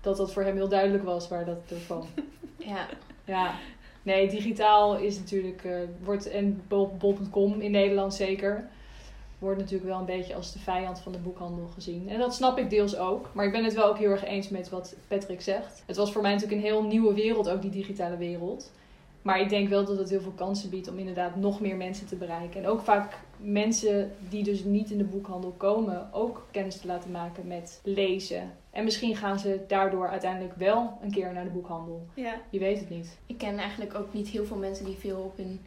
dat dat voor hem heel duidelijk was waar dat door kwam. ja. Ja, nee, digitaal is natuurlijk, eh, wordt, en bol- bol.com in Nederland zeker, wordt natuurlijk wel een beetje als de vijand van de boekhandel gezien. En dat snap ik deels ook, maar ik ben het wel ook heel erg eens met wat Patrick zegt. Het was voor mij natuurlijk een heel nieuwe wereld, ook die digitale wereld. Maar ik denk wel dat het heel veel kansen biedt om inderdaad nog meer mensen te bereiken. En ook vaak mensen die dus niet in de boekhandel komen, ook kennis te laten maken met lezen. En misschien gaan ze daardoor uiteindelijk wel een keer naar de boekhandel. Ja, Je weet het niet. Ik ken eigenlijk ook niet heel veel mensen die veel op een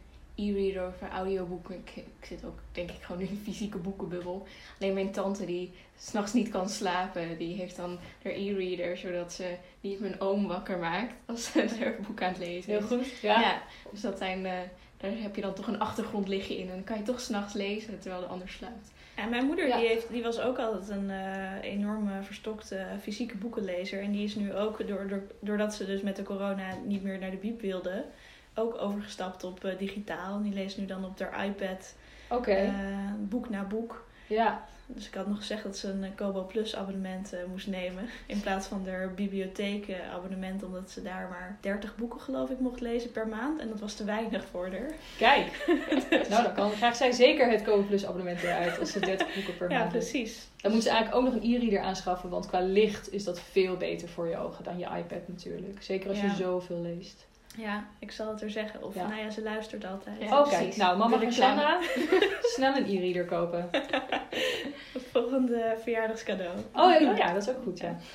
e-reader of een audioboek. Ik, ik zit ook denk ik gewoon in een fysieke boekenbubbel. Alleen mijn tante die s'nachts niet kan slapen, die heeft dan haar e-reader zodat ze niet mijn oom wakker maakt als ze haar boek aan het lezen Heel is. goed. Ja. Ja. dus dat zijn, eh, daar heb je dan toch een achtergrond liggen in. En dan kan je toch s'nachts lezen terwijl de ander slaapt. En mijn moeder Ja. die heeft, die was ook altijd een eh, enorme verstokte fysieke boekenlezer. En die is nu ook, door, door, doordat ze dus met de corona niet meer naar de bieb wilde, ook overgestapt op eh, digitaal. En die leest nu dan op haar iPad eh, boek na boek. ja. Dus ik had nog gezegd dat ze een eh, Kobo Plus abonnement moest nemen. In plaats van haar bibliotheek abonnement. Omdat ze daar maar 30 boeken geloof ik mocht lezen per maand. En dat was te weinig voor haar. Kijk. nou, dan kan, krijgt zij zeker het Kobo Plus abonnement weer uit als ze 30 boeken per Ja, maand heeft. precies. Dan moet ze eigenlijk ook nog een e-reader aanschaffen, want qua licht is dat veel beter voor je ogen dan je iPad natuurlijk. Zeker als Ja. je zoveel leest. Ja, ik zal het er zeggen. Of Ja. nou ja, ze luistert altijd. Ja. Oké, precies. nou mama en. Sandra, snel een e-reader kopen. Het volgende verjaardagscadeau. Oh ja, ja, dat is ook goed, ja.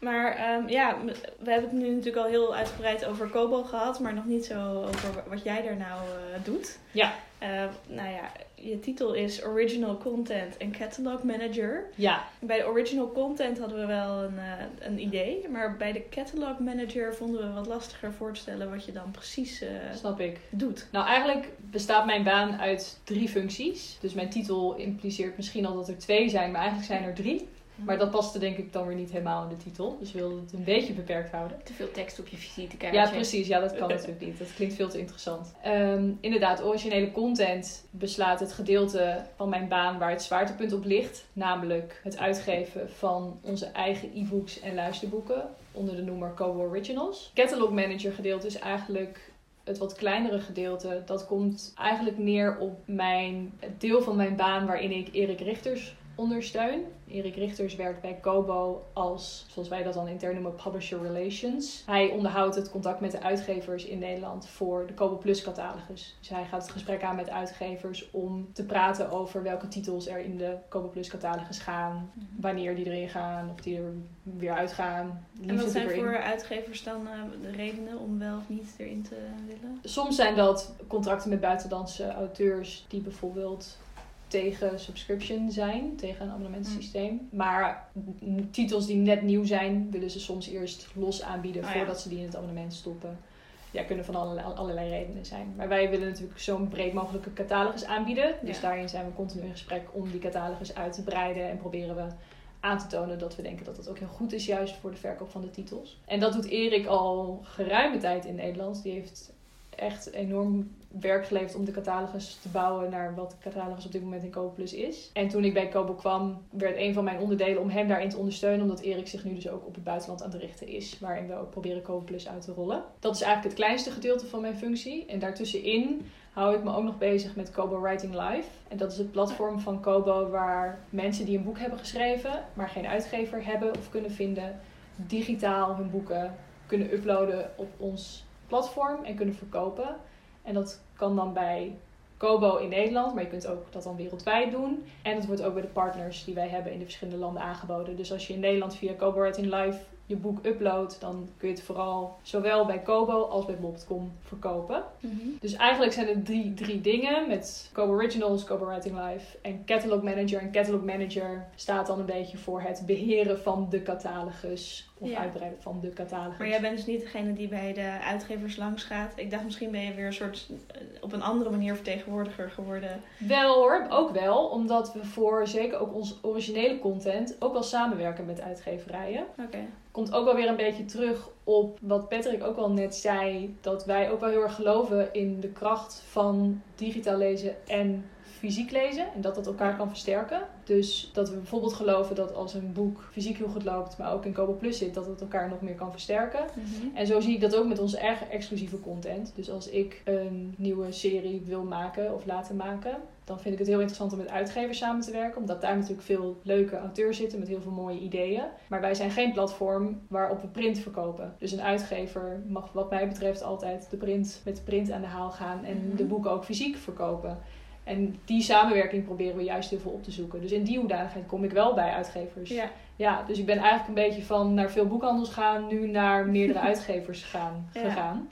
Maar ehm, ja, we hebben het nu natuurlijk al heel uitgebreid over Kobo gehad, maar nog niet zo over wa- wat jij daar nou eh, doet. Ja. Eh, nou ja, je titel is Original Content en Catalog Manager. Ja, Bij de Original Content hadden we wel een, eh, een idee, maar bij de Catalog Manager vonden we wat lastiger voor te stellen wat je dan precies eh, snap ik. doet. Nou, eigenlijk bestaat mijn baan uit drie functies. Dus mijn titel impliceert misschien al dat er twee zijn, maar eigenlijk zijn er drie. Maar dat paste denk ik dan weer niet helemaal in de titel. Dus we wilden het een beetje beperkt houden. Te veel tekst op je visitekaartje. Ja, precies. Ja, dat kan natuurlijk niet. Dat klinkt veel te interessant. Ehm, inderdaad, originele content beslaat het gedeelte van mijn baan waar het zwaartepunt op ligt. Namelijk het uitgeven van onze eigen e-books en luisterboeken onder de noemer Kobo Originals. Catalog Manager gedeelte is eigenlijk het wat kleinere gedeelte. Dat komt eigenlijk neer op mijn, het deel van mijn baan waarin ik Erik Richters ondersteun. Erik Richters werkt bij Kobo als, zoals wij dat dan intern noemen, Publisher Relations. Hij onderhoudt het contact met de uitgevers in Nederland voor de Kobo Plus catalogus. Dus hij gaat het gesprek aan met uitgevers om te praten over welke titels er in de Kobo Plus catalogus gaan, wanneer die erin gaan, of die er weer uitgaan. En wat zijn voor uitgevers dan eh, de redenen om wel of niet erin te willen? Soms zijn dat contracten met buitenlandse auteurs die bijvoorbeeld tegen subscription zijn, tegen een abonnementssysteem. Maar n- titels die net nieuw zijn, willen ze soms eerst los aanbieden Oh ja. voordat ze die in het abonnement stoppen. Ja, kunnen van allerlei, allerlei redenen zijn. Maar wij willen natuurlijk zo'n breed mogelijke catalogus aanbieden. Dus Ja. daarin zijn we continu in gesprek om die catalogus uit te breiden. En proberen we aan te tonen dat we denken dat dat ook heel goed is, juist voor de verkoop van de titels. En dat doet Erik al geruime tijd in Nederland. Die heeft echt enorm werk geleverd om de catalogus te bouwen naar wat de catalogus op dit moment in Kobo Plus is. En toen ik bij Kobo kwam, werd een van mijn onderdelen om hem daarin te ondersteunen, omdat Erik zich nu dus ook op het buitenland aan het richten is, waarin we ook proberen Kobo Plus uit te rollen. Dat is eigenlijk het kleinste gedeelte van mijn functie. En daartussenin hou ik me ook nog bezig met Kobo Writing Live. En dat is het platform van Kobo waar mensen die een boek hebben geschreven, maar geen uitgever hebben of kunnen vinden, digitaal hun boeken kunnen uploaden op ons platform en kunnen verkopen. En dat kan dan bij Kobo in Nederland, maar je kunt ook dat dan wereldwijd doen. En het wordt ook bij de partners die wij hebben in de verschillende landen aangeboden. Dus als je in Nederland via Kobo Writing Live je boek uploadt, dan kun je het vooral zowel bij Kobo als bij Bob.com verkopen. Mhm. Dus eigenlijk zijn er drie, drie dingen met Kobo Originals, Kobo Writing Live en Catalog Manager. En Catalog Manager staat dan een beetje voor het beheren van de catalogus of Ja. uitbreiden van de catalogus. Maar jij bent dus niet degene die bij de uitgevers langs gaat. Ik dacht misschien ben je weer een soort eh, op een andere manier vertegenwoordiger geworden. Wel hoor, ook wel, omdat we voor zeker ook ons originele content ook wel samenwerken met uitgeverijen. Oké. Komt ook wel weer een beetje terug op wat Patrick ook al net zei, dat wij ook wel heel erg geloven in de kracht van digitaal lezen en fysiek lezen en dat dat elkaar kan versterken. Dus dat we bijvoorbeeld geloven dat als een boek fysiek heel goed loopt, maar ook in Kobo Plus zit, dat het elkaar nog meer kan versterken. Mhm. En zo zie ik dat ook met onze eigen exclusieve content. Dus als ik een nieuwe serie wil maken of laten maken, dan vind ik het heel interessant om met uitgevers samen te werken. Omdat daar natuurlijk veel leuke auteurs zitten met heel veel mooie ideeën. Maar wij zijn geen platform waarop we print verkopen. Dus een uitgever mag wat mij betreft altijd de print, met de print aan de haal gaan en Mhm. de boeken ook fysiek verkopen. En die samenwerking proberen we juist heel veel op te zoeken. Dus in die hoedanigheid kom ik wel bij uitgevers. Ja. Ja, dus ik ben eigenlijk een beetje van naar veel boekhandels gaan, nu naar meerdere uitgevers gaan, Ja. gegaan.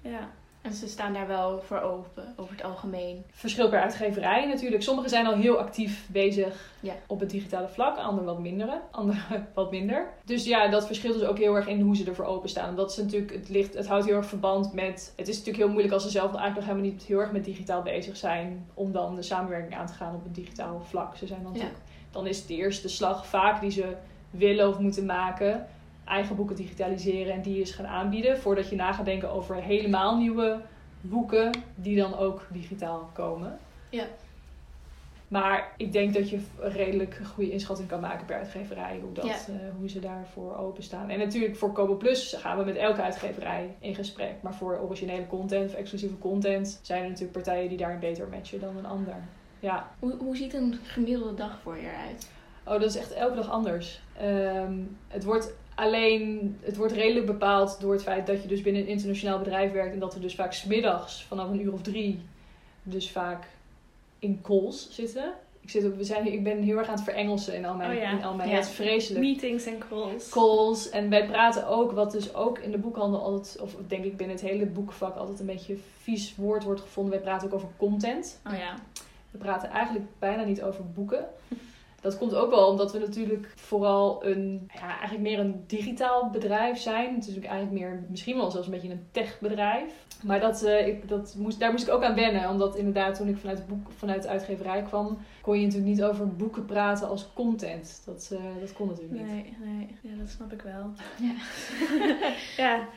Ja. En ze staan daar wel voor open, over het algemeen. Verschil per uitgeverij natuurlijk. Sommigen zijn al heel actief bezig Ja. op het digitale vlak, anderen wat mindere, anderen wat minder. Dus ja, dat verschilt dus ook heel erg in hoe ze ervoor openstaan. Dat is natuurlijk, het, ligt, het houdt heel erg verband met. Het is natuurlijk heel moeilijk als ze zelf eigenlijk nog helemaal niet heel erg met digitaal bezig zijn, om dan de samenwerking aan te gaan op het digitaal vlak. Ze zijn dan Ja. natuurlijk, dan is het de eerste slag vaak die ze willen of moeten maken. Eigen boeken digitaliseren en die eens gaan aanbieden. Voordat je na gaat denken over helemaal nieuwe boeken die dan ook digitaal komen. Ja. Maar ik denk dat je een redelijk goede inschatting kan maken per uitgeverij hoe, dat, Ja. eh, hoe ze daarvoor openstaan. En natuurlijk voor Kobo Plus gaan we met elke uitgeverij in gesprek. Maar voor originele content of exclusieve content zijn er natuurlijk partijen die daarin beter matchen dan een ander. Ja, Hoe, hoe ziet een gemiddelde dag voor je eruit? oh, dat is echt elke dag anders. Ehm, het wordt alleen, het wordt redelijk bepaald door het feit dat je dus binnen een internationaal bedrijf werkt. En dat we dus vaak smiddags vanaf een uur of drie dus vaak in calls zitten. Ik, zit we zijn, ik ben heel erg aan het verengelsen in al mijn, Oh ja. in al mijn Ja. het is vreselijk. Meetings en calls. Calls. En wij praten ook, wat dus ook in de boekhandel altijd, of denk ik binnen het hele boekenvak altijd een beetje vies woord wordt gevonden. Wij praten ook over content. Oh ja. We praten eigenlijk bijna niet over boeken. Dat komt ook wel omdat we natuurlijk vooral een, ja, eigenlijk meer een digitaal bedrijf zijn. Het is natuurlijk eigenlijk meer, misschien wel zelfs een beetje een techbedrijf. Maar dat, eh, ik, dat moest, daar moest ik ook aan wennen. Omdat inderdaad toen ik vanuit, het boek, vanuit de uitgeverij kwam, kon je natuurlijk niet over boeken praten als content. Dat, eh, dat kon natuurlijk niet. Nee, nee. Ja, dat snap ik wel. Ja. ja,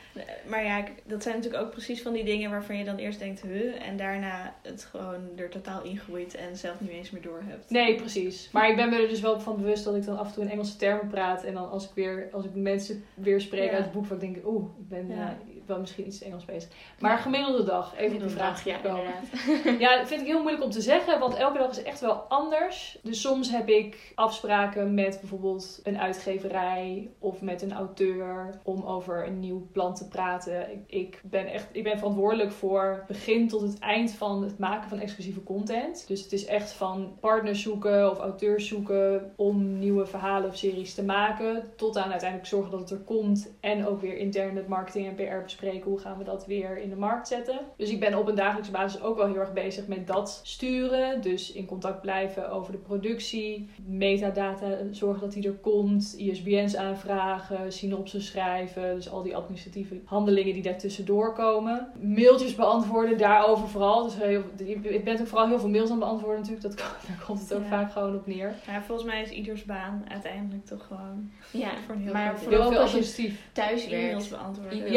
maar ja, dat zijn natuurlijk ook precies van die dingen waarvan je dan eerst denkt, huh, en daarna het gewoon er totaal ingroeit en zelf niet eens meer door hebt. Nee, precies. Maar ik ben me er dus wel van bewust dat ik dan af en toe in Engelse termen praat. En dan als ik weer, als ik mensen weer spreek Ja. uit het boek, van denk ik, oeh, ik ben Ja. eh, wel misschien iets Engels bezig. Maar gemiddelde dag, even op de Gemiddelde vraag ja, inderdaad. Ja, dat vind ik heel moeilijk om te zeggen, want elke dag is echt wel anders. Dus soms heb ik afspraken met bijvoorbeeld een uitgeverij of met een auteur om over een nieuw plan te praten. Ik, ik ben echt ik ben verantwoordelijk voor begin tot het eind van het maken van exclusieve content. Dus het is echt van partners zoeken of auteurs zoeken om nieuwe verhalen of series te maken. Tot aan uiteindelijk zorgen dat het er komt. En ook weer intern marketing en PR bespreken hoe gaan we dat weer in de markt zetten. Dus ik ben op een dagelijkse basis ook wel heel erg bezig met dat sturen. Dus in contact blijven over de productie. Metadata, zorgen dat die er komt. ISBN's aanvragen, synopses schrijven. Dus al die administratieve handelingen die daartussendoor komen. Mailtjes beantwoorden, daarover vooral. Dus heel, ik ben ook vooral heel veel mails aan het beantwoorden natuurlijk. Dat, daar komt het ook Ja. vaak gewoon op neer. Maar volgens mij is ieders baan uiteindelijk toch gewoon Ja, voor een heel maar groot vooral als je thuis e-mails Ja. beantwoorden.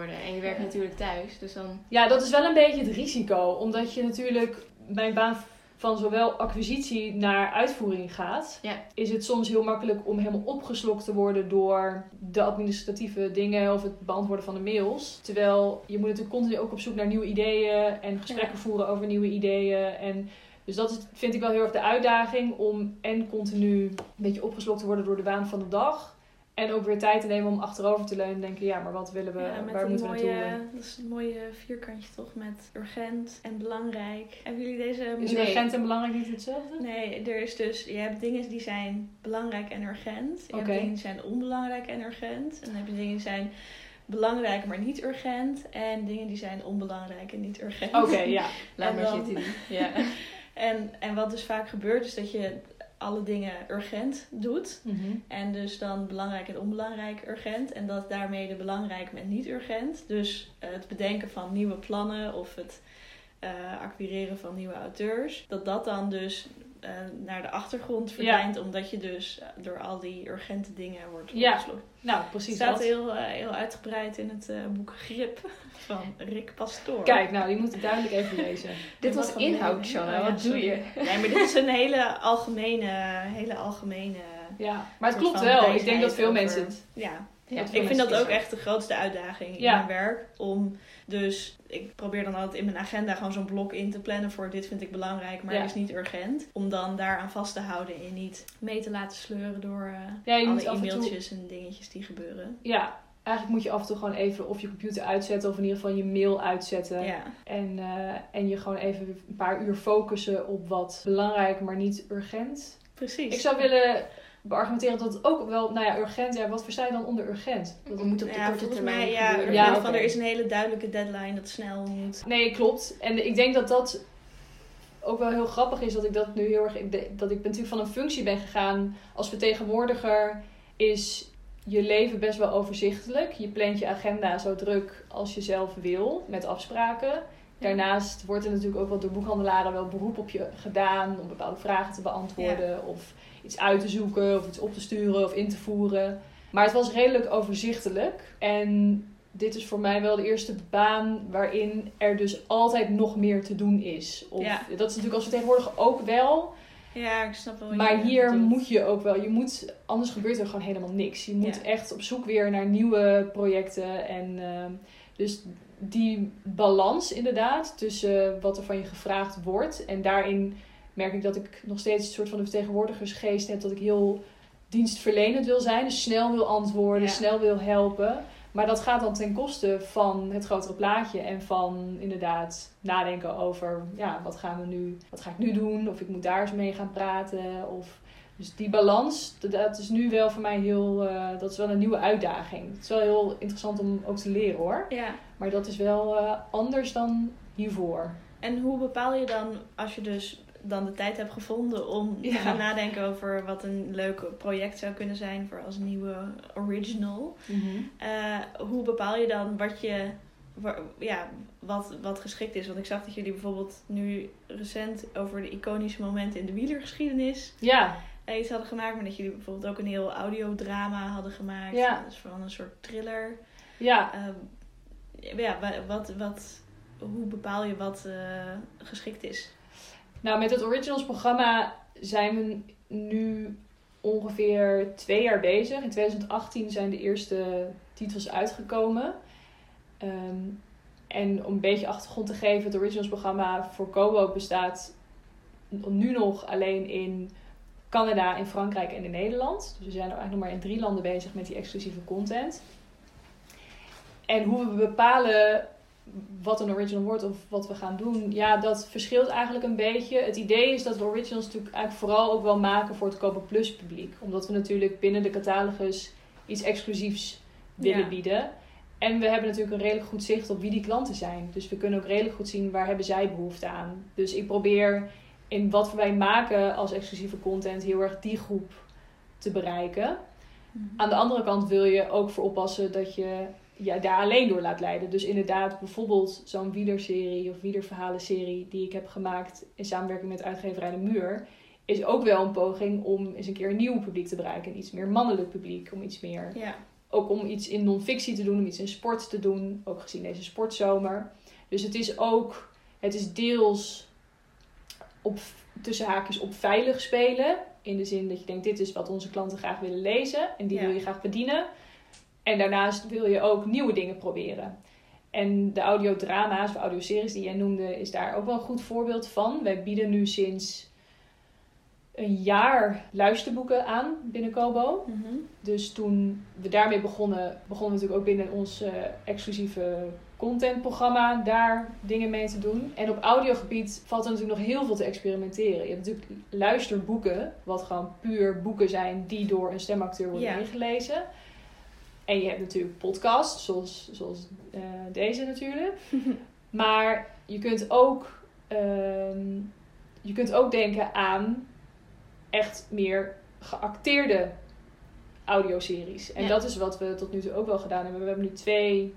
En je werkt Ja. natuurlijk thuis. Dus dan... Ja, dat is wel een beetje het risico. Omdat je natuurlijk mijn baan van zowel acquisitie naar uitvoering gaat, Ja. is het soms heel makkelijk om helemaal opgeslokt te worden door de administratieve dingen of het beantwoorden van de mails. Terwijl je moet natuurlijk continu ook op zoek naar nieuwe ideeën en gesprekken Ja. voeren over nieuwe ideeën. En dus dat is, vind ik wel heel erg de uitdaging om en continu een beetje opgeslokt te worden door de baan van de dag. En ook weer tijd te nemen om achterover te leunen en denken, ja, maar wat willen we, Ja, met waar moeten we naartoe? dat is een mooie vierkantje toch met urgent en belangrijk. Hebben jullie deze? Is Nee. urgent en belangrijk niet hetzelfde? Nee, er is dus, je hebt dingen die zijn belangrijk en urgent. Je hebt dingen die zijn onbelangrijk en urgent. En dan heb je dingen die zijn belangrijk maar niet urgent. En dingen die zijn onbelangrijk en niet urgent. Oké, ja. Laat En maar dan- zitten. Ja. En, en wat dus vaak gebeurt is dat je alle dingen urgent doet. Mhm. En dus dan belangrijk en onbelangrijk urgent. En dat daarmee de belangrijk met niet urgent. Dus eh, het bedenken van nieuwe plannen of het eh, acquireren van nieuwe auteurs. Dat dat dan dus eh, naar de achtergrond verdwijnt. Omdat je dus eh, door al die urgente dingen wordt Ja, opgeslokt. Nou, Het precies staat dat. heel, eh, heel uitgebreid in het boek Grip van Rick Pastoor. Kijk, nou, die moet ik duidelijk even lezen. Dit was inhoud? Shanna. Oh ja, Wat doe je? Nee, maar dit is een hele algemene, hele algemene Ja, maar het klopt wel. Ik denk dat veel over- mensen het... Ja, Ja, ik vind dat ook echt de grootste uitdaging in Ja. mijn werk. Om dus, ik probeer dan altijd in mijn agenda gewoon zo'n blok in te plannen voor dit vind ik belangrijk, maar Ja. is niet urgent. Om dan daaraan vast te houden en niet mee te laten sleuren door eh, Ja, je alle af en toe... e-mailtjes en dingetjes die gebeuren. Ja, eigenlijk moet je af en toe gewoon even of je computer uitzetten of in ieder geval je mail uitzetten. Ja, En, eh, en je gewoon even een paar uur focussen op wat belangrijk, maar niet urgent. precies. Ik zou willen beargumenteren dat het ook wel, nou ja, urgent, ja, wat versta je dan onder urgent? Dat moet op de ja, korte termijn mij, ja, van er is een hele duidelijke deadline dat snel moet. Nee, klopt. En ik denk dat dat ook wel heel grappig is dat ik dat nu heel erg. Dat ik natuurlijk van een functie ben gegaan als vertegenwoordiger. Is je leven best wel overzichtelijk. Je plant je agenda zo druk als je zelf wil, met afspraken. Daarnaast wordt er natuurlijk ook wel door boekhandelaren wel beroep op je gedaan om bepaalde vragen te beantwoorden. Of iets uit te zoeken, of iets op te sturen of in te voeren. Maar het was redelijk overzichtelijk. En dit is voor mij wel de eerste baan waarin er dus altijd nog meer te doen is. Of, Ja. Dat is natuurlijk als vertegenwoordiger ook wel. Ja, ik snap wel. Maar hier bedoelt. moet je ook wel. Je moet, anders gebeurt er gewoon helemaal niks. Je moet Ja. echt op zoek weer naar nieuwe projecten. En ehm, dus die balans inderdaad tussen wat er van je gevraagd wordt. En daarin merk ik dat ik nog steeds een soort van de vertegenwoordigersgeest heb. Dat ik heel dienstverlenend wil zijn. Dus snel wil antwoorden, Ja. snel wil helpen. Maar dat gaat dan ten koste van het grotere plaatje en van inderdaad nadenken over, ja, wat gaan we nu, wat ga ik nu doen? Of ik moet daar eens mee gaan praten. Of, dus die balans, dat- dat is nu wel voor mij heel, eh, dat is wel een nieuwe uitdaging. Het is wel heel interessant om ook te leren hoor. Ja. Maar dat is wel eh, anders dan hiervoor. En hoe bepaal je dan, als je dus dan de tijd hebt gevonden om Ja. te gaan nadenken over wat een leuk project zou kunnen zijn voor als nieuwe original. Eh, hoe bepaal je dan wat je ja, wat, wat geschikt is? Want ik zag dat jullie bijvoorbeeld nu recent over de iconische momenten in de wielergeschiedenis Ja, eh, iets hadden gemaakt, maar dat jullie bijvoorbeeld ook een heel audiodrama hadden gemaakt. Ja. Dus van een soort thriller. ja. Eh, ja, wa- wat, wat, hoe bepaal je wat eh, geschikt is? Nou, met het Originals programma zijn we nu ongeveer twee jaar bezig. In 2018 zijn de eerste titels uitgekomen. Ehm, en om een beetje achtergrond te geven, het Originals programma voor Kobo bestaat nu nog alleen in Canada, in Frankrijk en in Nederland. Dus we zijn er eigenlijk nog maar in drie landen bezig met die exclusieve content. En hoe we bepalen wat een original wordt of wat we gaan doen, ja, dat verschilt eigenlijk een beetje. Het idee is dat we originals natuurlijk eigenlijk vooral ook wel maken voor het Kobo Plus publiek. Omdat we natuurlijk binnen de catalogus iets exclusiefs willen Ja. bieden. En we hebben natuurlijk een redelijk goed zicht op wie die klanten zijn. Dus we kunnen ook redelijk goed zien waar hebben zij behoefte aan. Dus ik probeer in wat wij maken als exclusieve content heel erg die groep te bereiken. Aan de andere kant wil je ook voor oppassen dat je ja, daar alleen door laat leiden. Dus inderdaad, bijvoorbeeld zo'n wielerserie of wielerverhalenserie die ik heb gemaakt in samenwerking met uitgeverij De Muur, is ook wel een poging om eens een keer een nieuw publiek te bereiken. Een iets meer mannelijk publiek, om iets meer Ja, ook om iets in non-fictie te doen, om iets in sport te doen. Ook gezien deze sportzomer. Dus het is ook, het is deels op, tussen haakjes op veilig spelen. In de zin dat je denkt, dit is wat onze klanten graag willen lezen. En die Ja. wil je graag bedienen. En daarnaast wil je ook nieuwe dingen proberen. En de audiodrama's of audioseries die jij noemde, is daar ook wel een goed voorbeeld van. Wij bieden nu sinds een jaar luisterboeken aan binnen Kobo. Mhm. Dus toen we daarmee begonnen, begonnen we natuurlijk ook binnen ons eh, exclusieve contentprogramma daar dingen mee te doen. En op audiogebied valt er natuurlijk nog heel veel te experimenteren. Je hebt natuurlijk luisterboeken, wat gewoon puur boeken zijn die door een stemacteur worden Ja. En je hebt natuurlijk podcasts, zoals, zoals eh, deze natuurlijk. maar je kunt ook, ehm, je kunt ook denken aan echt meer geacteerde audioseries. En Ja. dat is wat we tot nu toe ook wel gedaan hebben. We hebben nu twee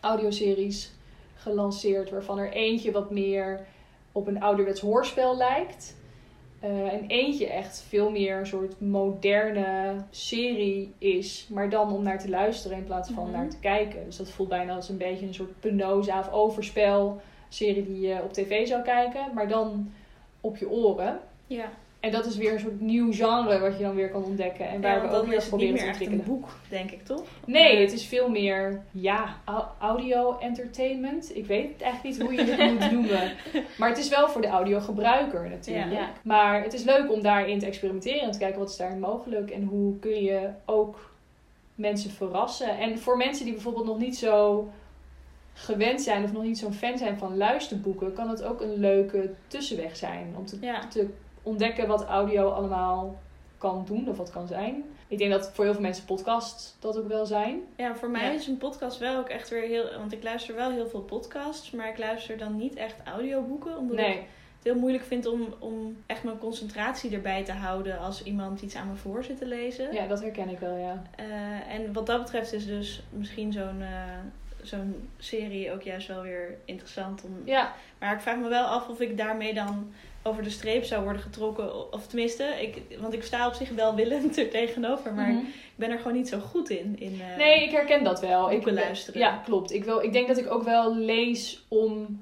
audioseries gelanceerd, waarvan er eentje wat meer op een ouderwets hoorspel lijkt. Eh, en eentje echt veel meer een soort moderne serie is, maar dan om naar te luisteren in plaats van Mhm. naar te kijken. Dus dat voelt bijna als een beetje een soort penosa of overspel serie die je op tv zou kijken, maar dan op je oren. Ja, En dat is weer een soort nieuw genre wat je dan weer kan ontdekken en waar ja we ook weer proberen te echt een ontwikkelen. boek, denk ik, toch? Nee, Maar- het is veel meer, ja, au- audio entertainment. Ik weet eigenlijk niet hoe je het moet noemen. Maar het is wel voor de audiogebruiker natuurlijk. Ja. Maar het is leuk om daarin te experimenteren en te kijken wat is daarin mogelijk. En hoe kun je ook mensen verrassen. En voor mensen die bijvoorbeeld nog niet zo gewend zijn of nog niet zo'n fan zijn van luisterboeken, kan het ook een leuke tussenweg zijn. Om te Ja, te ontdekken wat audio allemaal kan doen of wat kan zijn. Ik denk dat voor heel veel mensen podcasts dat ook wel zijn. ja, voor mij Ja. is een podcast wel ook echt weer heel... Want ik luister wel heel veel podcasts, maar ik luister dan niet echt audioboeken. Omdat ik het heel moeilijk vind om, om echt mijn concentratie erbij te houden als iemand iets aan me voor zit te lezen. ja, dat herken ik wel, ja. Eh, en wat dat betreft is dus misschien zo'n eh, zo'n serie ook juist wel weer interessant. Om... Ja, Maar ik vraag me wel af of ik daarmee dan over de streep zou worden getrokken. Of tenminste, ik, want ik sta op zich wel willend er tegenover. Maar Mhm. ik ben er gewoon niet zo goed in. in eh, Nee, ik herken dat wel. Ik boeken luisteren. Ja, klopt. Ik, wil, ik denk dat ik ook wel lees om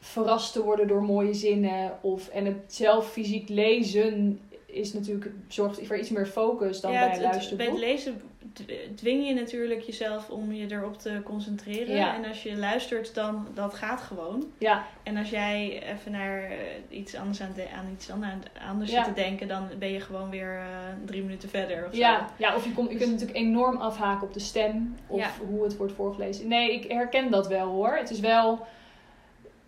verrast te worden door mooie zinnen. Of, en het zelf fysiek lezen is natuurlijk, zorgt voor iets meer focus dan Ja, bij het- luisterboek. bij het lezen dwing je natuurlijk jezelf om je erop te concentreren. Ja. En als je luistert, dan dat gaat gewoon. Ja, En als jij even naar eh, iets anders aan, de- aan iets ander- anders Ja. zit te denken, dan ben je gewoon weer eh, drie minuten verder. Of ja, zo. ja, of je, komt, je kunt natuurlijk enorm afhaken op de stem of hoe het wordt voorgelezen. Nee, ik herken dat wel hoor. Het is wel.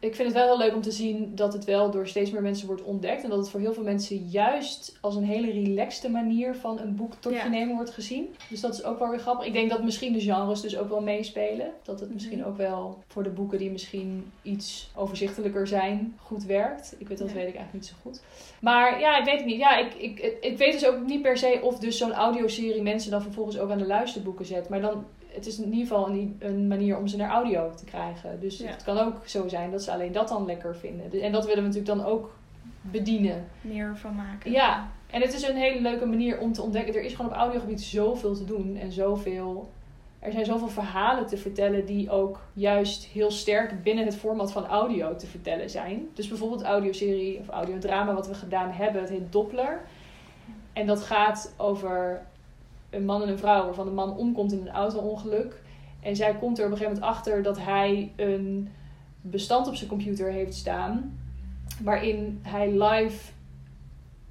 Ik vind het wel heel leuk om te zien dat het wel door steeds meer mensen wordt ontdekt. En dat het voor heel veel mensen juist als een hele relaxte manier van een boek tot Ja. je nemen wordt gezien. Dus dat is ook wel weer grappig. Ik denk dat misschien de genres dus ook wel meespelen. Dat het Mhm. misschien ook wel voor de boeken die misschien iets overzichtelijker zijn, goed werkt. Ik weet dat Ja. weet ik eigenlijk niet zo goed. Maar ja, ik weet het niet. Ja, ik, ik, ik weet dus ook niet per se of dus zo'n audioserie mensen dan vervolgens ook aan de luisterboeken zet. Maar dan, het is in ieder geval een, een manier om ze naar audio te krijgen. Dus Ja. het kan ook zo zijn dat ze alleen dat dan lekker vinden. En dat willen we natuurlijk dan ook bedienen. Meer van maken. Ja, en het is een hele leuke manier om te ontdekken. Er is gewoon op audiogebied zoveel te doen en zoveel. Er zijn zoveel verhalen te vertellen die ook juist heel sterk binnen het format van audio te vertellen zijn. Dus bijvoorbeeld audioserie of audiodrama wat we gedaan hebben, het heet Doppler. En dat gaat over een man en een vrouw waarvan de man omkomt in een auto-ongeluk. En zij komt er op een gegeven moment achter dat hij een bestand op zijn computer heeft staan. Waarin hij live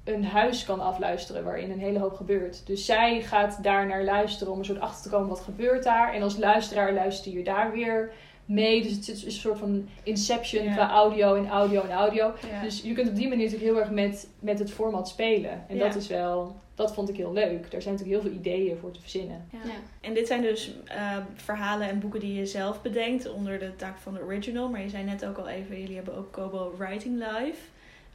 een huis kan afluisteren waarin een hele hoop gebeurt. Dus zij gaat daar naar luisteren om een soort achter te komen wat gebeurt daar. En als luisteraar luister je daar weer mee. Dus het is een soort van inception qua audio en audio en audio. Dus je kunt op die manier natuurlijk heel erg met, met het format spelen. En dat is wel, dat vond ik heel leuk. Daar zijn natuurlijk heel veel ideeën voor te verzinnen. Ja. Ja. En dit zijn dus eh, verhalen en boeken die je zelf bedenkt onder de taak van de original. Maar je zei net ook al even, jullie hebben ook Kobo Writing Live.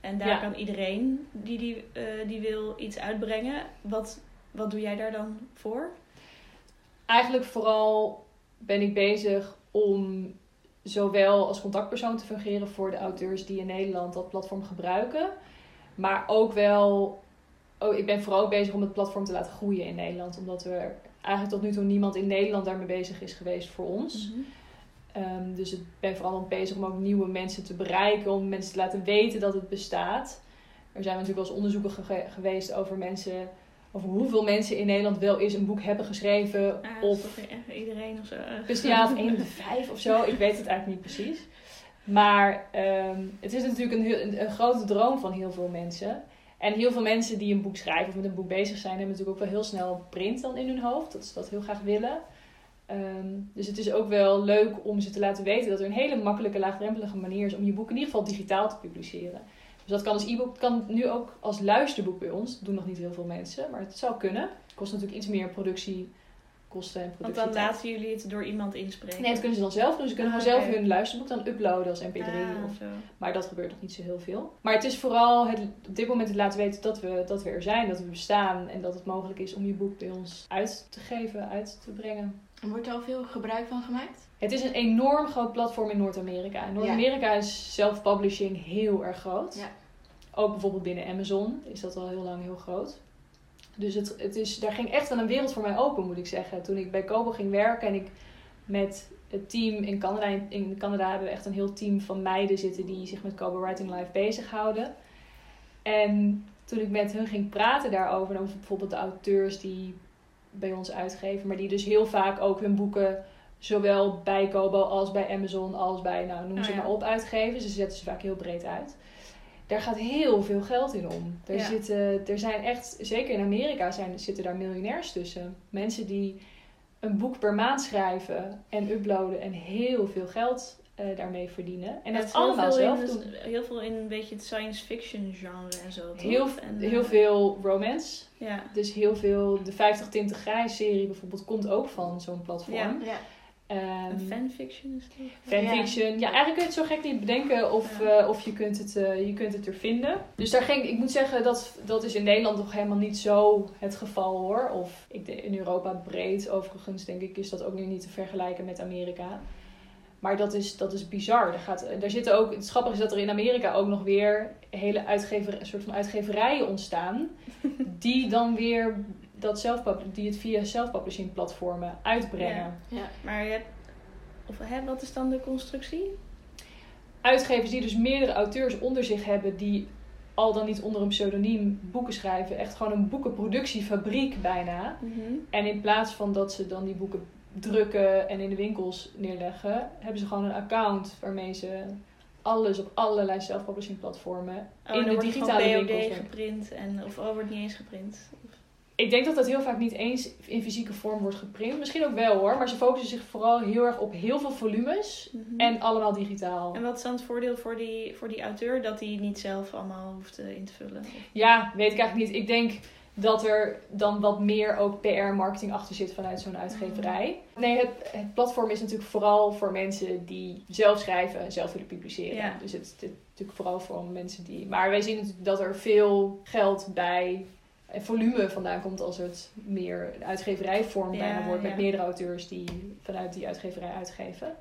En daar Ja. kan iedereen die, die, eh, die wil iets uitbrengen. Wat, wat doe jij daar dan voor? Eigenlijk vooral ben ik bezig om zowel als contactpersoon te fungeren voor de auteurs die in Nederland dat platform gebruiken. Maar ook wel, oh, ik ben vooral bezig om het platform te laten groeien in Nederland. Omdat er eigenlijk tot nu toe niemand in Nederland daarmee bezig is geweest voor ons. Ehm, dus ik ben vooral ook bezig om ook nieuwe mensen te bereiken, om mensen te laten weten dat het bestaat. Er zijn natuurlijk wel eens onderzoeken geweest over mensen, over hoeveel mensen in Nederland wel eens een boek hebben geschreven. Ah, of iedereen of zo. dus ja, of één op de vijf of zo. Ik weet het eigenlijk niet precies. Maar ehm, het is natuurlijk een, een grote droom van heel veel mensen. En heel veel mensen die een boek schrijven of met een boek bezig zijn, hebben natuurlijk ook wel heel snel print dan in hun hoofd. Dat ze dat heel graag willen. Ehm, dus het is ook wel leuk om ze te laten weten dat er een hele makkelijke, laagdrempelige manier is om je boek in ieder geval digitaal te publiceren. Dus dat kan als e-book, kan nu ook als luisterboek bij ons. Dat doen nog niet heel veel mensen, maar het zou kunnen. Het kost natuurlijk iets meer en Want dan laten jullie het door iemand inspreken. Nee, dat kunnen ze dan zelf doen. Ze kunnen Ah, gewoon zelf hun luisterboek dan uploaden als mp3. Ah, of, zo. maar dat gebeurt nog niet zo heel veel. Maar het is vooral het, op dit moment het laten weten dat we, dat we er zijn, dat we bestaan. En dat het mogelijk is om je boek bij ons uit te geven, uit te brengen. En wordt er al veel gebruik van gemaakt? Het is een enorm groot platform in Noord-Amerika. In Noord-Amerika is self-publishing heel erg groot. Ja. Ook bijvoorbeeld binnen Amazon is dat al heel lang heel groot. Dus het, het is, daar ging echt wel een wereld voor mij open, moet ik zeggen. Toen ik bij Kobo ging werken en ik met het team in Canada... In, Canada hebben we echt een heel team van meiden zitten... die zich met Kobo Writing Live bezighouden. En toen ik met hun ging praten daarover... over bijvoorbeeld de auteurs die bij ons uitgeven... maar die dus heel vaak ook hun boeken zowel bij Kobo als bij Amazon als bij, nou noem Oh, ze ja. maar op, uitgeven. Ze zetten ze vaak heel breed uit. Daar gaat heel veel geld in om. Er, Ja. zitten, er zijn echt, zeker in Amerika zijn, zitten daar miljonairs tussen. Mensen die een boek per maand schrijven en uploaden en heel veel geld eh, daarmee verdienen. En dat heel allemaal zelf in, doen. heel veel in een beetje het science fiction genre en zo. toch? Heel, En, heel eh, veel romance. Ja. Dus heel veel, de 50 Tinten Grijs serie bijvoorbeeld, komt ook van zo'n platform. Ja. Een fanfiction is het fanfiction. Ja. eigenlijk kun je het zo gek niet bedenken of, Ja. eh, of je, kunt het, eh, je kunt het er vinden. Dus daar ging, ik moet zeggen, dat, dat is in Nederland nog helemaal niet zo het geval hoor. Of ik, in Europa breed overigens, denk ik, is dat ook nu niet te vergelijken met Amerika. Maar dat is, dat is bizar. Er gaat, daar zitten ook, het grappige is dat er in Amerika ook nog weer hele uitgever, een soort van uitgeverijen ontstaan. die dan weer dat zelf, die het via self-publishing platformen uitbrengen. Ja. Maar je hebt, of, hè, wat is dan de constructie? uitgevers die dus meerdere auteurs onder zich hebben die al dan niet onder een pseudoniem boeken schrijven. Echt gewoon een boekenproductiefabriek bijna. En in plaats van dat ze dan die boeken drukken en in de winkels neerleggen, hebben ze gewoon een account waarmee ze alles op allerlei self-publishing platformen Oh, in de wordt digitale gewoon winkels. Geprint en of oh, wordt niet eens geprint. Ik denk dat dat heel vaak niet eens in fysieke vorm wordt geprint. Misschien ook wel hoor, maar ze focussen zich vooral heel erg op heel veel volumes Mhm. en allemaal digitaal. En wat is dan het voordeel voor die, voor die auteur dat hij niet zelf allemaal hoeft eh, in te vullen? Ja, weet ik eigenlijk niet. Ik denk dat er dan wat meer ook PR-marketing achter zit vanuit zo'n uitgeverij. Nee, het, het platform is natuurlijk vooral voor mensen die zelf schrijven en zelf willen publiceren. Ja. Dus het is natuurlijk vooral voor mensen die... Maar wij zien natuurlijk dat er veel geld bij volume vandaan komt als het meer een uitgeverijvorm Ja, bijna wordt. Met meerdere auteurs die vanuit die uitgeverij uitgeven.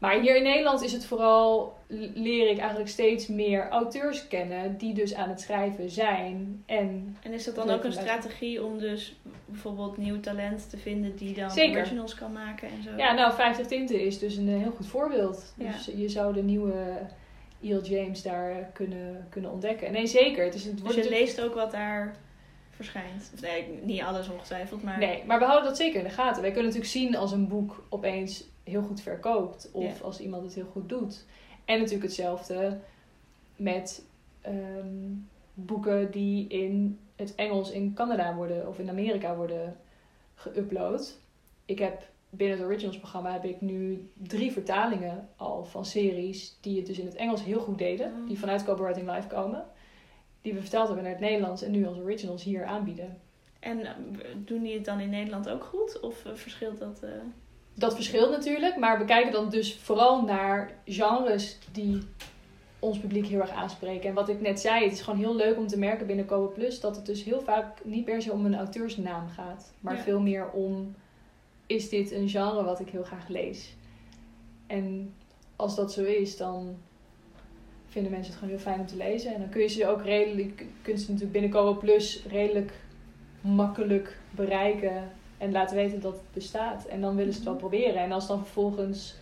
Maar hier in Nederland is het vooral, leer ik eigenlijk steeds meer auteurs kennen die dus aan het schrijven zijn. En En is dat dan ook een strategie om dus bijvoorbeeld nieuw talent te vinden die dan Zeker. originals kan maken en zo? ja, nou, 50 Tinten is dus een eh, heel goed voorbeeld. Ja. Dus je zou de nieuwe E.L. James daar kunnen, kunnen ontdekken. Nee, zeker. Het is, het Dus wordt je leest ook wat daar verschijnt. Of nee, niet alles ongetwijfeld, maar... Nee, maar we houden dat zeker in de gaten. Wij kunnen natuurlijk zien als een boek opeens heel goed verkoopt. Of als iemand het heel goed doet. En natuurlijk hetzelfde met ehm, boeken die in het Engels in Canada worden of in Amerika worden geüpload. Ik heb binnen het Originals programma heb ik nu drie vertalingen al van series die het dus in het Engels heel goed deden. Oh. Die vanuit Copywriting Live komen. Die we vertaald hebben naar het Nederlands en nu als Originals hier aanbieden. En eh, doen die het dan in Nederland ook goed? Of eh, verschilt dat? eh? Dat verschilt natuurlijk, maar we kijken dan dus vooral naar genres die ons publiek heel erg aanspreken. En wat ik net zei, het is gewoon heel leuk om te merken binnen Kobo Plus dat het dus heel vaak niet per se om een auteursnaam gaat, maar Ja. veel meer om is dit een genre wat ik heel graag lees. En als dat zo is, dan vinden mensen het gewoon heel fijn om te lezen. En dan kun je ze ook redelijk, kun je ze natuurlijk binnen Kobo Plus redelijk makkelijk bereiken en laten weten dat het bestaat. En dan willen ze het wel proberen. En als dan vervolgens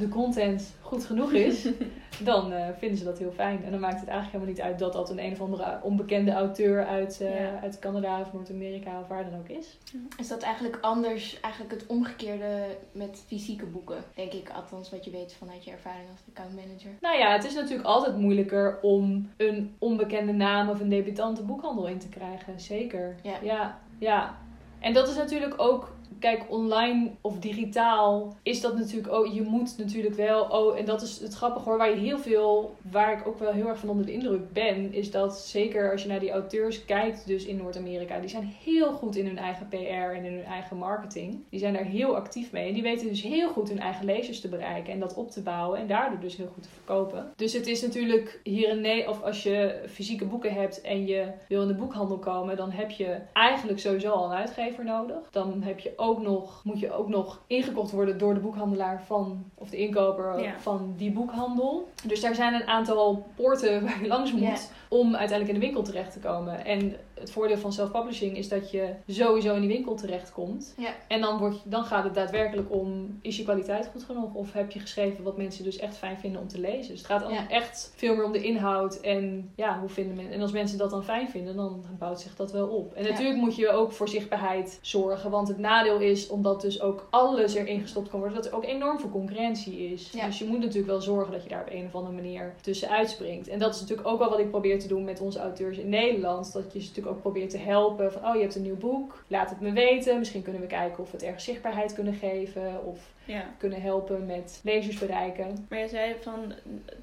de content goed genoeg is, dan eh, vinden ze dat heel fijn. En dan maakt het eigenlijk helemaal niet uit dat dat een een of andere onbekende auteur uit, eh, Ja. uit Canada of Noord-Amerika of waar dan ook is. Is dat eigenlijk anders, eigenlijk het omgekeerde met fysieke boeken? Denk ik, althans wat je weet vanuit je ervaring als accountmanager. Nou ja, het is natuurlijk altijd moeilijker om een onbekende naam of een debutante boekhandel in te krijgen. Zeker. Ja. ja, ja. En dat is natuurlijk ook, kijk, online of digitaal is dat natuurlijk ook, je moet natuurlijk wel, oh, en dat is het grappige hoor, waar je heel veel, waar ik ook wel heel erg van onder de indruk ben, is dat zeker als je naar die auteurs kijkt, dus in Noord-Amerika, die zijn heel goed in hun eigen PR en in hun eigen marketing. Die zijn daar heel actief mee en die weten dus heel goed hun eigen lezers te bereiken en dat op te bouwen en daardoor dus heel goed te verkopen. Dus het is natuurlijk hier in nee, of als je fysieke boeken hebt en je wil in de boekhandel komen, dan heb je eigenlijk sowieso al een uitgever nodig. Dan heb je ook nog, moet je ook nog ingekocht worden door de boekhandelaar van, of de inkoper Ja. van die boekhandel. Dus daar zijn een aantal poorten waar je langs moet om uiteindelijk in de winkel terecht te komen. En het voordeel van self-publishing is dat je sowieso in die winkel terechtkomt. Ja. En dan, wordt, dan gaat het daadwerkelijk om, is je kwaliteit goed genoeg? Of heb je geschreven wat mensen dus echt fijn vinden om te lezen? Dus het gaat dan Ja. echt veel meer om de inhoud en ja, hoe vinden mensen... En als mensen dat dan fijn vinden, dan bouwt zich dat wel op. En Ja. natuurlijk moet je ook voor zichtbaarheid zorgen. Want het nadeel is, omdat dus ook alles erin gestopt kan worden, dat er ook enorm veel concurrentie is. Dus je moet natuurlijk wel zorgen dat je daar op een of andere manier tussen uitspringt. En dat is natuurlijk ook wel wat ik probeer te doen met onze auteurs in Nederland. Dat je ze natuurlijk ook probeert te helpen. Van, oh, je hebt een nieuw boek. Laat het me weten. Misschien kunnen we kijken of we het ergens zichtbaarheid kunnen geven. Of Ja. kunnen helpen met lezers bereiken. Maar jij zei van,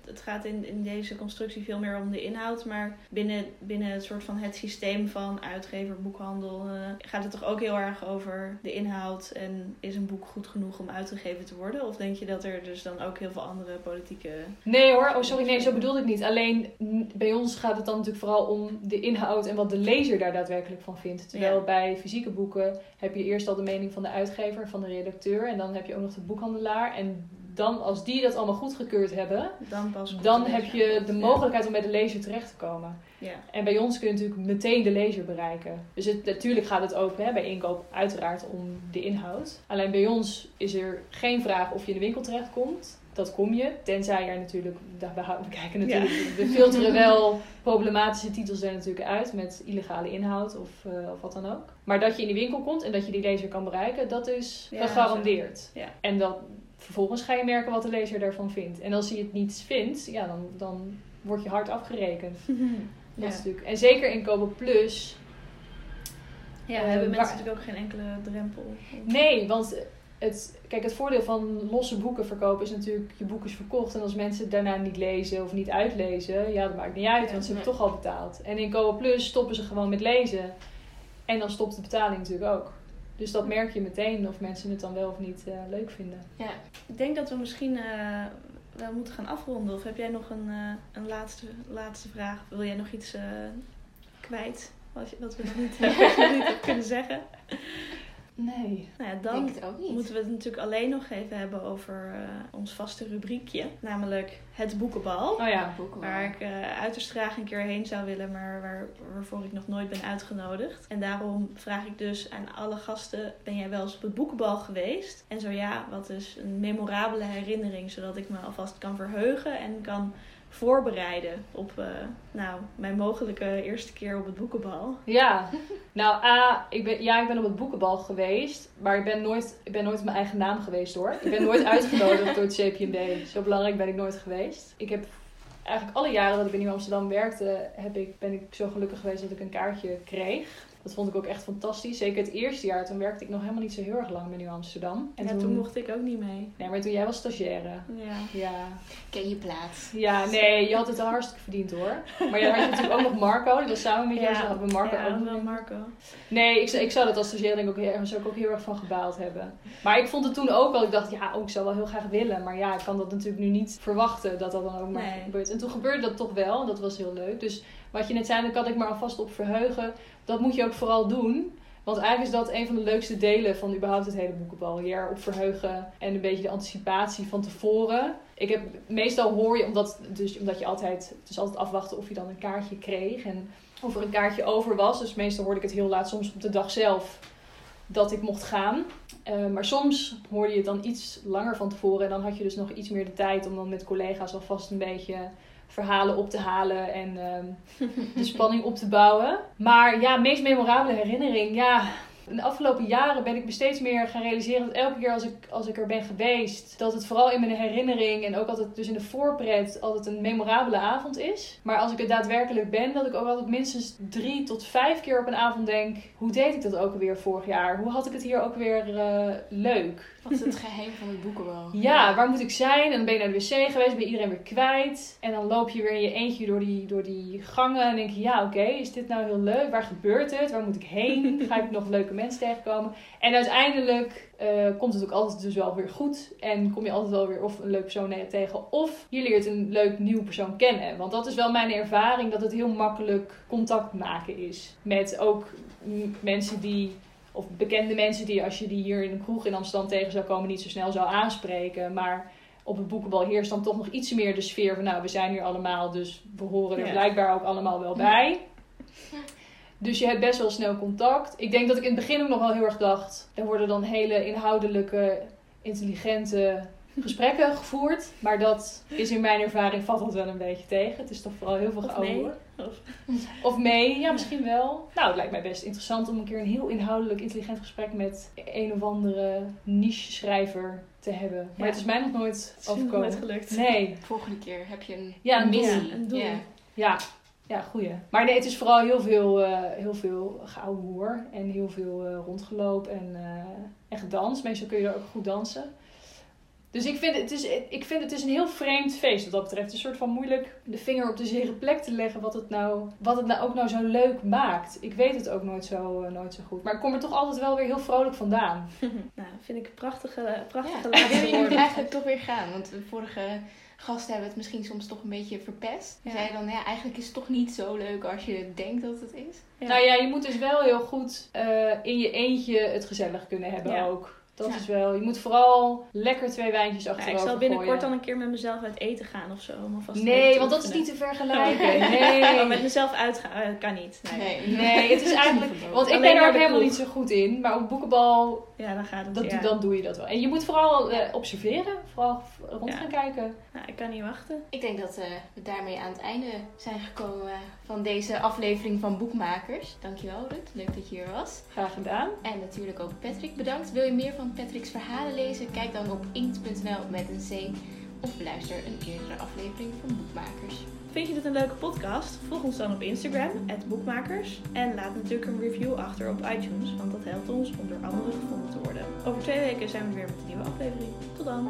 het gaat in, in deze constructie veel meer om de inhoud, maar binnen, binnen het soort van het systeem van uitgever, boekhandel, eh, gaat het toch ook heel erg over de inhoud en is een boek goed genoeg om uitgegeven te worden? Of denk je dat er dus dan ook heel veel andere politieke... Nee hoor, oh sorry, nee, zo bedoelde ik niet. Alleen bij ons gaat het dan natuurlijk vooral om de inhoud en wat de lezer daar daadwerkelijk van vindt. Terwijl Ja. bij fysieke boeken heb je eerst al de mening van de uitgever, van de redacteur en dan heb je ook nog de boekhandelaar. En dan, als die dat allemaal goedgekeurd hebben, Dan pas dan heb je de mogelijkheid om bij de lezer terecht te komen. Ja. En bij ons kun je natuurlijk meteen de lezer bereiken. Dus het, natuurlijk gaat het ook hè, bij inkoop uiteraard om de inhoud. Alleen bij ons is er geen vraag of je in de winkel terechtkomt. Dat kom je, tenzij er natuurlijk, daar- we, kijken natuurlijk, we filteren wel problematische titels er natuurlijk uit met illegale inhoud of, eh, of wat dan ook. Maar dat je in die winkel komt en dat je die lezer kan bereiken, dat is Ja, gegarandeerd. Ja. En dan vervolgens ga je merken wat de lezer daarvan vindt. En als hij het niet vindt, ja, dan, dan word je hard afgerekend. Dat is natuurlijk. En zeker in Kobo Plus. Ja, Eh, hebben mensen waar- natuurlijk ook geen enkele drempel. Nee, want het, kijk, het voordeel van losse boeken verkopen is natuurlijk, je boek is verkocht. En als mensen het daarna niet lezen of niet uitlezen, ja, dat maakt niet uit, want ze hebben toch al betaald. En in Kobo Plus stoppen ze gewoon met lezen. En dan stopt de betaling natuurlijk ook. Dus dat merk je meteen of mensen het dan wel of niet eh, leuk vinden. Ja. Ik denk dat we misschien eh, wel moeten gaan afronden. Of heb jij nog een, eh, een laatste, laatste vraag? Wil jij nog iets kwijt? Wat, we nog niet, niet hebben kunnen zeggen? Nee. Nou ja, dan moeten we het natuurlijk alleen nog even hebben over eh, ons vaste rubriekje. Namelijk het boekenbal. Oh ja. boeken Waar ik eh, uiterst graag een keer heen zou willen, maar waar, waarvoor ik nog nooit ben uitgenodigd. En daarom vraag ik dus aan alle gasten: ben jij wel eens op het boekenbal geweest? En zo ja, wat is een memorabele herinnering, zodat ik me alvast kan verheugen en kan voorbereiden op eh, nou, mijn mogelijke eerste keer op het boekenbal. Ja, nou A, ik ben, ja, ik ben op het boekenbal geweest, maar ik ben nooit, ik ben nooit mijn eigen naam geweest hoor. Ik ben nooit uitgenodigd door het CPMB. Zo belangrijk ben ik nooit geweest. Ik heb eigenlijk alle jaren dat ik in Nieuw Amsterdam werkte, heb ik, ben ik zo gelukkig geweest dat ik een kaartje kreeg. Dat vond ik ook echt fantastisch. Zeker het eerste jaar, toen werkte ik nog helemaal niet zo heel erg lang bij Nieuw Amsterdam. En toen, mocht ik ook niet mee. Nee, maar toen jij was stagiaire. Ja. Ja. Ken je plaats. ja, nee, je had het al hartstikke verdiend hoor. Maar je had natuurlijk ook nog Marco, die was samen met jou, dus Ja. hadden we Marco ja, ook wel. Marco. Nee, ik, zou- ik zou dat als stagiair denk ik ook, heel- zou ik ook heel erg van gebaald hebben. Maar ik vond het toen ook al, ik dacht, ja, oh, ik zou wel heel graag willen. Maar ja, ik kan dat natuurlijk nu niet verwachten dat dat dan ook maar Nee. gebeurt. En toen gebeurde dat toch wel, en dat was heel leuk. Dus wat je net zei, daar kan ik me alvast op verheugen. Dat moet je ook vooral doen. Want eigenlijk is dat een van de leukste delen van überhaupt het hele boekenbal. Je erop verheugen en een beetje de anticipatie van tevoren. Ik heb, meestal hoor je, omdat, dus, omdat je altijd, is altijd afwachten of je dan een kaartje kreeg. En of er een kaartje over was. Dus meestal hoorde ik het heel laat, soms op de dag zelf. dat ik mocht gaan. Eh, maar soms hoorde je het dan iets langer van tevoren. En dan had je dus nog iets meer de tijd om dan met collega's alvast een beetje verhalen op te halen en ehm, de spanning op te bouwen. Maar ja, meest memorabele herinnering. Ja, in de afgelopen jaren ben ik me steeds meer gaan realiseren dat elke keer als ik, als ik er ben geweest, dat het vooral in mijn herinnering en ook altijd dus in de voorpret altijd een memorabele avond is. Maar als ik het daadwerkelijk ben, dat ik ook altijd minstens drie tot vijf keer op een avond denk, hoe deed ik dat ook alweer vorig jaar? Hoe had ik het hier ook weer eh, leuk? Wat is het geheim van het boekenbal? Ja, waar moet ik zijn? En dan ben je naar de wc geweest, ben je iedereen weer kwijt. En dan loop je weer in je eentje door die, door die gangen en denk je, ja oké, is dit nou heel leuk? Waar gebeurt het? Waar moet ik heen? Ga ik nog leuke mensen tegenkomen? En uiteindelijk eh, komt het ook altijd dus wel weer goed. En kom je altijd wel weer of een leuk persoon tegen. Of je leert een leuk nieuw persoon kennen. Want dat is wel mijn ervaring, dat het heel makkelijk contact maken is. Met ook mensen die of bekende mensen die als je die hier in een kroeg in Amsterdam tegen zou komen niet zo snel zou aanspreken. Maar op het boekenbal heerst dan toch nog iets meer de sfeer van nou we zijn hier allemaal dus we horen er Ja. blijkbaar ook allemaal wel bij. Dus je hebt best wel snel contact. Ik denk dat ik in het begin ook nog wel heel erg dacht. Er worden dan hele inhoudelijke, intelligente gesprekken gevoerd. Maar dat is in mijn ervaring valt dat wel een beetje tegen. Het is toch vooral heel veel geouwe. Of- Of mee, ja, misschien wel. Nou, het lijkt mij best interessant om een keer een heel inhoudelijk, intelligent gesprek met een of andere niche-schrijver te hebben. Maar Ja. het is mij nog nooit Het is nog overkomen. nooit gelukt. Nee, Volgende keer heb je een, Ja, een missie. doel. Ja, een doel. Ja. ja, ja, goeie. Maar nee, het is vooral heel veel, eh heel veel hoer en heel veel eh, rondgeloop en, eh en gedanst. Meestal kun je er ook goed dansen. Dus ik vind, het is, ik vind het is een heel vreemd feest wat dat betreft. Het is een soort van moeilijk de vinger op de zere plek te leggen wat het nou, wat het nou ook nou zo leuk maakt. Ik weet het ook nooit zo, eh, nooit zo goed. Maar ik kom er toch altijd wel weer heel vrolijk vandaan. nou, vind ik prachtige, prachtige Ja, laatste wil je nu woorden. eigenlijk toch weer gaan? Want de vorige gasten hebben het misschien soms toch een beetje verpest. Ja. zeiden dan, ja, eigenlijk is het toch niet zo leuk als je denkt dat het is. Ja. Nou ja, je moet dus wel heel goed eh, in je eentje het gezellig kunnen hebben Ja. ook. Dat Ja. is wel, je moet vooral lekker twee wijntjes Ja, achterover ik zal binnenkort gooien. dan een keer met mezelf uit eten gaan of zo. Om alvast een Nee, want dat is niet te vergelijken. Oh. Nee. Oh, met mezelf uitgaan, eh, kan niet. Nee. Nee, het is eigenlijk... Want ik Alleen ben er ook helemaal niet zo goed in. Maar op boekenbal, Ja, dan gaat het. dat, ja. dan doe je dat wel. En je moet vooral eh, observeren. Vooral rond Ja. gaan kijken. Nou, ik kan niet wachten. Ik denk dat eh, we daarmee aan het einde zijn gekomen van deze aflevering van Boekmakers. Dankjewel Rut, leuk dat je hier was. Graag gedaan. En natuurlijk ook Patrick bedankt. Wil je meer van Patrick's verhalen lezen? Kijk dan op inkt.nl met een C. Of beluister een eerdere aflevering van Boekmakers. Vind je dit een leuke podcast? Volg ons dan op Instagram, boekmakers. En laat natuurlijk een review achter op iTunes, want dat helpt ons om door anderen gevonden te worden. Over twee weken zijn we weer met een nieuwe aflevering. Tot dan!